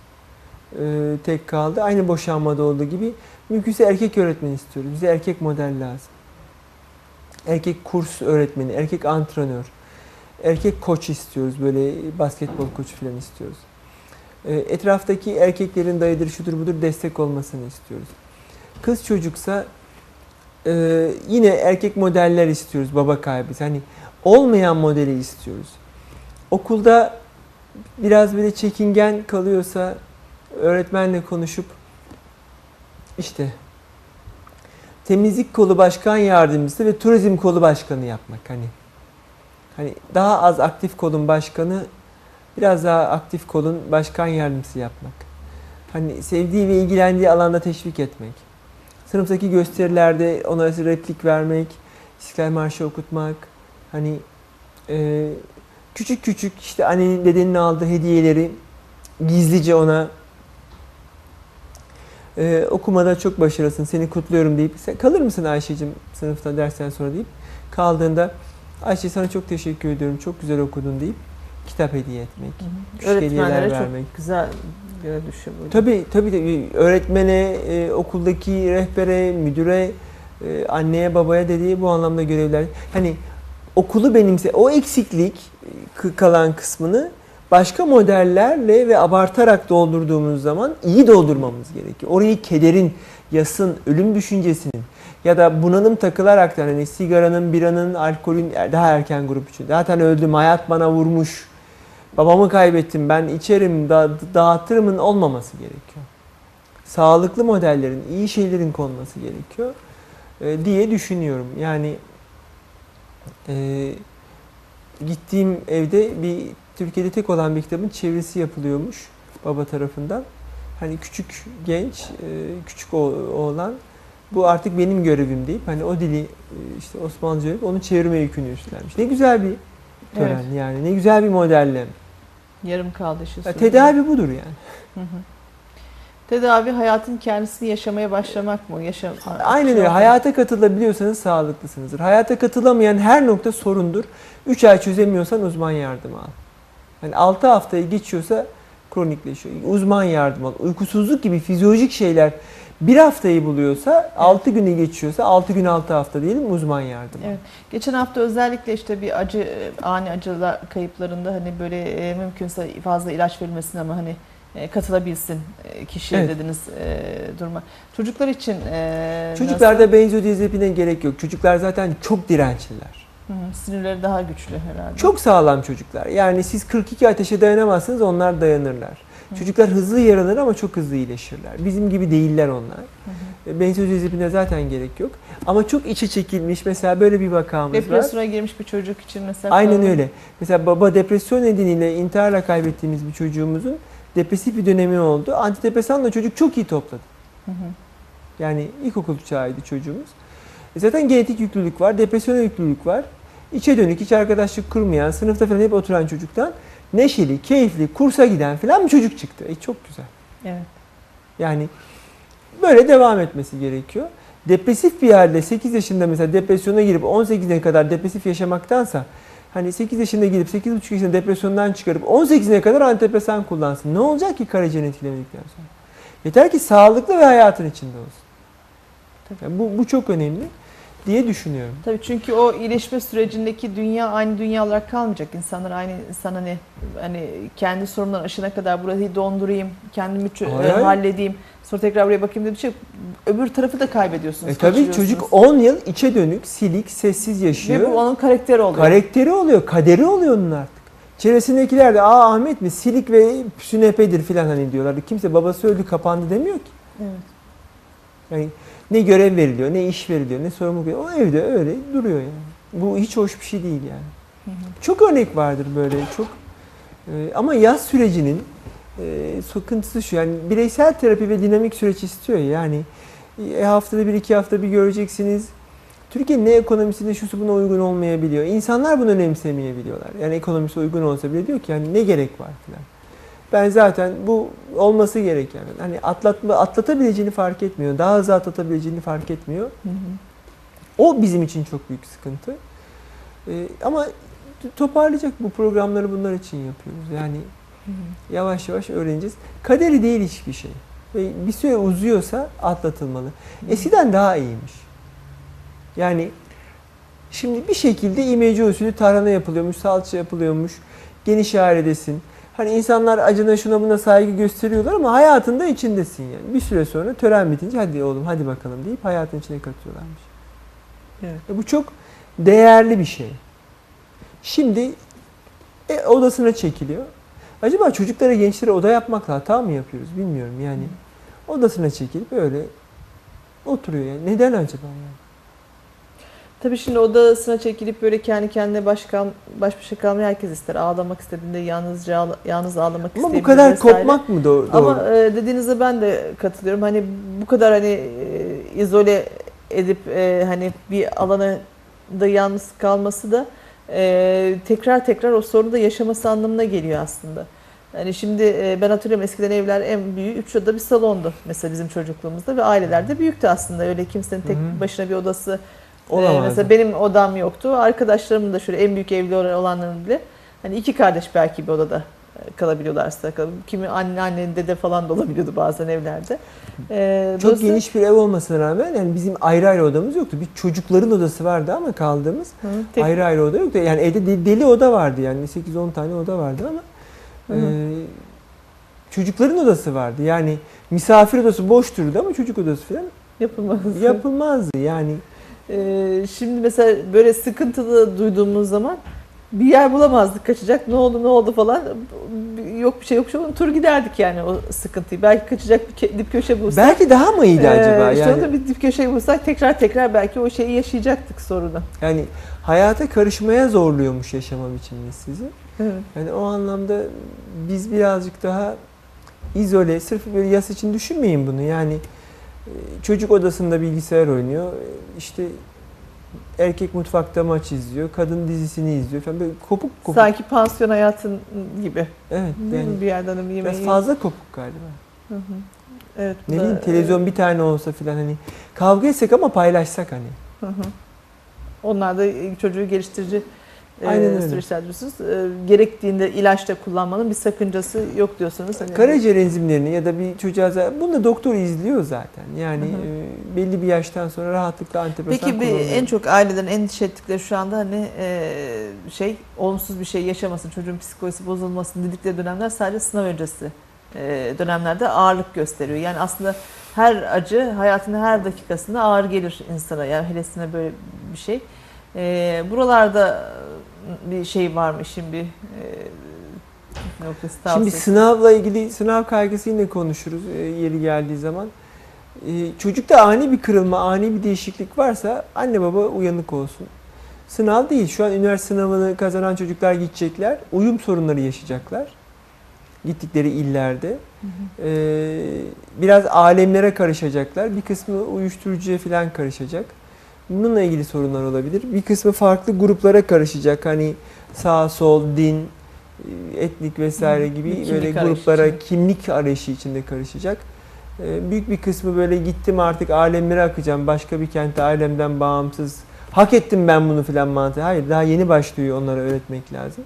e, tek kaldı. Aynı boşanmada olduğu gibi. Mümkünse erkek öğretmen istiyoruz. Bize erkek model lazım. Erkek kurs öğretmeni, erkek antrenör, erkek koç istiyoruz. Böyle basketbol koçu falan istiyoruz. E, etraftaki erkeklerin dayıdır, şudur budur destek olmasını istiyoruz. Kız çocuksa e, yine erkek modeller istiyoruz baba kaybı. Hani olmayan modeli istiyoruz. Okulda biraz böyle çekingen kalıyorsa öğretmenle konuşup işte temizlik kolu başkan yardımcısı ve turizm kolu başkanı yapmak hani. Hani daha az aktif kolun başkanı, biraz daha aktif kolun başkan yardımcısı yapmak. Hani sevdiği ve ilgilendiği alanda teşvik etmek. Sınıftaki gösterilerde ona replik vermek, İstiklal Marşı okutmak. Hani e, küçük küçük işte annenin dedenin aldığı hediyeleri gizlice ona e, okumada çok başarılısın seni kutluyorum deyip sen kalır mısın Ayşe'cim sınıfta dersten sonra deyip kaldığında Ayşe sana çok teşekkür ediyorum çok güzel okudun deyip kitap hediye etmek. Hı hı. öğretmenlere çok vermek. güzel bir düşün. Tabii tabii de öğretmene, e, okuldaki rehbere, müdüre, e, anneye, babaya dediği bu anlamda görevler. Hani okulu benimse o eksiklik e, kalan kısmını başka modellerle ve abartarak doldurduğumuz zaman iyi doldurmamız gerekiyor. Orayı kederin, yasın, ölüm düşüncesinin ya da bunalım takılarak da hani sigaranın, biranın, alkolün daha erken grup için. Zaten öldüm, hayat bana vurmuş. Babamı kaybettim, ben içerim, da, dağıtırımın olmaması gerekiyor. Sağlıklı modellerin, iyi şeylerin konması gerekiyor e, diye düşünüyorum. Yani e, gittiğim evde bir Türkiye'de tek olan bir kitabın çevirisi yapılıyormuş baba tarafından. Hani küçük genç, e, küçük oğlan bu artık benim görevim deyip hani o dili e, işte Osmanlıca öğrenip onu çevirme yükünü üstlenmiş. Ne güzel bir tören Evet. yani. Ne güzel bir modellem. Yarım kaldı. Ya, sonunda. tedavi budur yani. Hı hı. Tedavi hayatın kendisini yaşamaya başlamak mı? Yaşam, Aynen şey öyle. Hayata katılabiliyorsanız sağlıklısınızdır. Hayata katılamayan her nokta sorundur. 3 ay çözemiyorsan uzman yardımı al. Hani 6 haftayı geçiyorsa kronikleşiyor. Uzman yardım al. Uykusuzluk gibi fizyolojik şeyler bir haftayı buluyorsa 6 günü geçiyorsa 6 gün 6 hafta diyelim uzman yardım al. Evet. Geçen hafta özellikle işte bir acı ani acılar kayıplarında hani böyle e, mümkünse fazla ilaç verilmesin ama hani e, katılabilsin e, kişiye Evet. dediniz e, duruma. Çocuklar için e, Çocuklarda benzodiazepine gerek yok. Çocuklar zaten çok dirençliler. Hı hı, sinirleri daha güçlü herhalde. Çok sağlam çocuklar. Yani siz 42 ateşe dayanamazsınız onlar dayanırlar. Çocuklar hızlı yaralanır ama çok hızlı iyileşirler. Bizim gibi değiller onlar. Hı hı. Benzodiazepine zaten gerek yok. Ama çok içe çekilmiş mesela böyle bir vakamız var. Depresyona girmiş bir çocuk için mesela. Aynen falan- öyle. Mesela baba depresyon nedeniyle intiharla kaybettiğimiz bir çocuğumuzun depresif bir dönemi oldu. Antidepresanla çocuk çok iyi topladı. Hı hı. Yani ilkokul çağıydı çocuğumuz. E zaten genetik yüklülük var, depresyona yüklülük var. İçe dönük, hiç arkadaşlık kurmayan, sınıfta falan hep oturan çocuktan neşeli, keyifli, kursa giden falan bir çocuk çıktı. E çok güzel. Evet. Yani böyle devam etmesi gerekiyor. Depresif bir halde 8 yaşında mesela depresyona girip 18'e kadar depresif yaşamaktansa hani 8 yaşında girip 8,5 yaşında depresyondan çıkarıp 18'ine kadar antidepresan kullansın. Ne olacak ki karaciğerini etkilemedikten sonra? Yeter ki sağlıklı ve hayatın içinde olsun. Yani bu, bu çok önemli diye düşünüyorum. Tabii çünkü o iyileşme sürecindeki dünya aynı dünya olarak kalmayacak. İnsanlar aynı insan hani hani kendi sorunları aşana kadar burayı dondurayım, kendimi e, halledeyim. Sonra tekrar buraya bakayım diye bir şey. Öbür tarafı da kaybediyorsunuz. E tabii çocuk 10 yıl içe dönük, silik, sessiz yaşıyor. ve bu onun karakteri oluyor. Karakteri oluyor, kaderi oluyor onun artık. Çevresindekiler de aa Ahmet mi silik ve sünepedir filan hani diyorlar. Kimse babası öldü kapandı demiyor ki. evet. Yani ne görev veriliyor, ne iş veriliyor, ne sorumluluk veriliyor. O evde öyle duruyor yani. Bu hiç hoş bir şey değil yani. Hı hı. Çok örnek vardır böyle çok. Ee, ama yaz sürecinin e, sıkıntısı şu yani bireysel terapi ve dinamik süreç istiyor ya. yani e, haftada bir iki hafta bir göreceksiniz. Türkiye'nin ne ekonomisi ne şusu buna uygun olmayabiliyor. İnsanlar bunu önemsemeyebiliyorlar. Yani ekonomisi uygun olsa bile diyor ki yani ne gerek var filan. Ben zaten bu olması gereken. Hani atlatma, atlatabileceğini fark etmiyor. Daha hızlı atlatabileceğini fark etmiyor. Hı hı. O bizim için çok büyük sıkıntı. Ee, ama toparlayacak bu programları bunlar için yapıyoruz. Yani Hı hı. yavaş yavaş öğreneceğiz. Kaderi değil hiçbir şey. Ve bir süre uzuyorsa atlatılmalı. Eskiden daha iyiymiş. Yani şimdi bir şekilde imece usulü tarhana yapılıyormuş, salça yapılıyormuş. Geniş ailedesin. Hani insanlar acına şuna buna saygı gösteriyorlar ama hayatında içindesin yani. Bir süre sonra tören bitince hadi oğlum hadi bakalım deyip hayatın içine katıyorlarmış. Evet. E bu çok değerli bir şey. Şimdi e, odasına çekiliyor. Acaba çocuklara, gençlere oda yapmakla hata mı yapıyoruz bilmiyorum yani. Odasına çekilip öyle oturuyor yani. Neden acaba yani? Tabii şimdi odasına çekilip böyle kendi kendine baş, kal, baş başa kalmayı herkes ister. Ağlamak istediğinde yalnızca yalnız ağlamak Ama bu isteyebilir kadar vesaire. kopmak mı doğru? Ama e, dediğinize ben de katılıyorum. Hani bu kadar hani e, izole edip e, hani bir alana da yalnız kalması da e, tekrar tekrar o sorunu da yaşaması anlamına geliyor aslında. Hani şimdi e, ben hatırlıyorum eskiden evler en büyüğü 3 oda bir salondu mesela bizim çocukluğumuzda ve aileler de büyüktü aslında. Öyle kimsenin tek başına bir odası ee, Olamaz. mesela benim odam yoktu. Arkadaşlarımın da şöyle en büyük evli olanların bile hani iki kardeş belki bir odada e, kalabiliyorlarsa kal- kimi anne anne dede falan da olabiliyordu bazen evlerde. Ee, Çok dolayısıyla- geniş bir ev olmasına rağmen yani bizim ayrı ayrı odamız yoktu. Bir çocukların odası vardı ama kaldığımız Hı, tek- ayrı ayrı oda yoktu. Yani evde de- deli oda vardı yani 8-10 tane oda vardı ama Hı hı. e, çocukların odası vardı. Yani misafir odası boş dururdu ama çocuk odası falan yapılmaz. yapılmazdı. Yani Ee, şimdi mesela böyle sıkıntılı duyduğumuz zaman bir yer bulamazdık kaçacak. Ne oldu ne oldu falan. Yok bir şey yok bir şey. Tur giderdik yani o sıkıntıyı. Belki kaçacak bir dip köşe bulsak. belki daha mı iyiydi Ee, acaba? işte Yani bir dip köşe bulsak tekrar tekrar belki o şeyi yaşayacaktık sorunu. yani hayata karışmaya zorluyormuş yaşama biçiminiz sizi. Evet. Yani o anlamda biz birazcık daha izole, sırf böyle yas için düşünmeyin bunu. Yani e, çocuk odasında bilgisayar oynuyor, e, işte erkek mutfakta maç izliyor, kadın dizisini izliyor falan böyle kopuk kopuk. Sanki pansiyon hayatın gibi. Evet Değil yani bir yerden bir biraz yemeği. fazla kopuk galiba. Hı hı. Evet. Ne bileyim televizyon bir tane olsa filan hani kavga etsek ama paylaşsak hani. Hı hı. Onlar da çocuğu geliştirici e, Aynen öyle. süreçler diyorsunuz. E, gerektiğinde ilaç da kullanmanın bir sakıncası yok diyorsunuz. Hani Karaciğer enzimlerini ya da bir çocuğa zaten bunu da doktor izliyor zaten. Yani Hı hı. e, belli bir yaştan sonra rahatlıkla antidepresan Peki bir, en çok ailelerin endişe ettikleri şu anda hani e, şey olumsuz bir şey yaşamasın, çocuğun psikolojisi bozulmasın dedikleri dönemler sadece sınav öncesi e, dönemlerde ağırlık gösteriyor. Yani aslında her acı hayatın her dakikasında ağır gelir insana. Yani helesine böyle bir şey. E, buralarda bir şey var mı işin bir e, noktası Şimdi tavsiyesi? sınavla ilgili sınav kaygısı yine konuşuruz e, yeri geldiği zaman. E, çocukta ani bir kırılma, ani bir değişiklik varsa anne baba uyanık olsun. Sınav değil. Şu an üniversite sınavını kazanan çocuklar gidecekler. Uyum sorunları yaşayacaklar. Gittikleri illerde. Hı hı. Ee, biraz alemlere karışacaklar. Bir kısmı uyuşturucuya falan karışacak. Bununla ilgili sorunlar olabilir. Bir kısmı farklı gruplara karışacak. Hani sağ, sol, din, etnik vesaire gibi bir kimlik böyle gruplara içinde. kimlik arayışı içinde karışacak. Ee, büyük bir kısmı böyle gittim artık alemlere akacağım. Başka bir kentte ailemden bağımsız. Hak ettim ben bunu filan mantığı. Hayır daha yeni başlıyor onlara öğretmek lazım.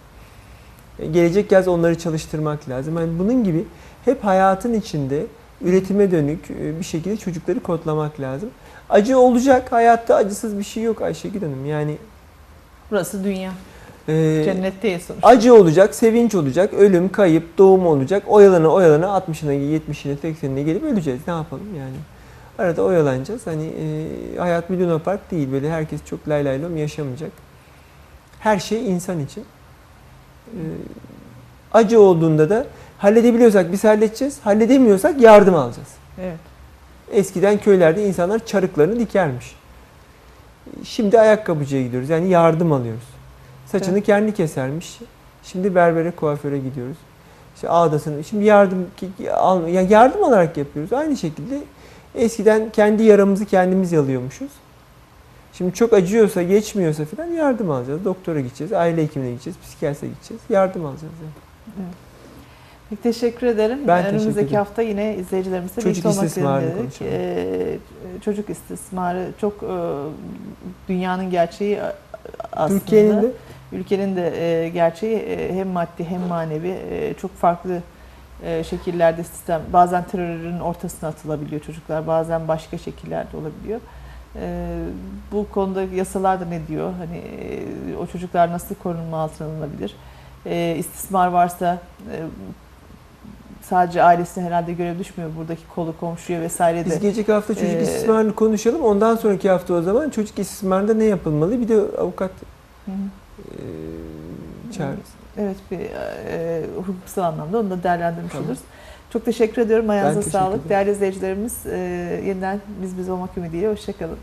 E, Gelecek yaz onları çalıştırmak lazım. Yani bunun gibi hep hayatın içinde üretime dönük e, bir şekilde çocukları kodlamak lazım. Acı olacak. Hayatta acısız bir şey yok Ayşegül Hanım. Yani Burası dünya. e, Cennetteyiz sonuçta. acı olacak, sevinç olacak, ölüm, kayıp, doğum olacak. Oyalana oyalana 60'ına, 70'ine, 80'ine gelip öleceğiz. Ne yapalım yani? Arada oyalanacağız. Hani e, hayat bir Luna Park değil. Böyle herkes çok lay lay lom yaşamayacak. Her şey insan için. E, acı olduğunda da halledebiliyorsak biz halledeceğiz. Halledemiyorsak yardım alacağız. Evet. Eskiden köylerde insanlar çarıklarını dikermiş. Şimdi ayakkabıcıya gidiyoruz. Yani yardım alıyoruz. Saçını Evet. kendi kesermiş. Şimdi berbere, kuaföre gidiyoruz. İşte ağdasını. Şimdi yardım yani yardım alarak yapıyoruz. Aynı şekilde eskiden kendi yaramızı kendimiz yalıyormuşuz. Şimdi çok acıyorsa, geçmiyorsa falan yardım alacağız. Doktora gideceğiz, aile hekimine gideceğiz, psikiyatre gideceğiz. Yardım alacağız. Yani. Peki, teşekkür ederim. Ben teşekkür Önümüzdeki ederim. hafta yine izleyicilerimizle Çocuk birlikte olmak istismarını dedik. Ee, çocuk istismarı çok e, dünyanın gerçeği aslında. Türkiye'nin de Ülkenin de e, gerçeği e, hem maddi hem manevi e, çok farklı e, şekillerde sistem bazen terörün ortasına atılabiliyor çocuklar bazen başka şekillerde olabiliyor. E, bu konuda yasalar da ne diyor? Hani e, o çocuklar nasıl korunma altına alınabilir? E, istismar varsa e, sadece ailesine herhalde görev düşmüyor. Buradaki kolu komşuya vesaire de. Biz gelecek hafta çocuk Ee, istismarını konuşalım. Ondan sonraki hafta o zaman çocuk istismarında ne yapılmalı? Bir de avukat Hı e, çağırırız. Evet bir e, hukuksal anlamda onu da değerlendirmiş Tamam. oluruz. Çok teşekkür ediyorum. Ayağınıza teşekkür sağlık. ederim. Değerli izleyicilerimiz e, yeniden biz biz olmak ümidiyle. Hoşçakalın.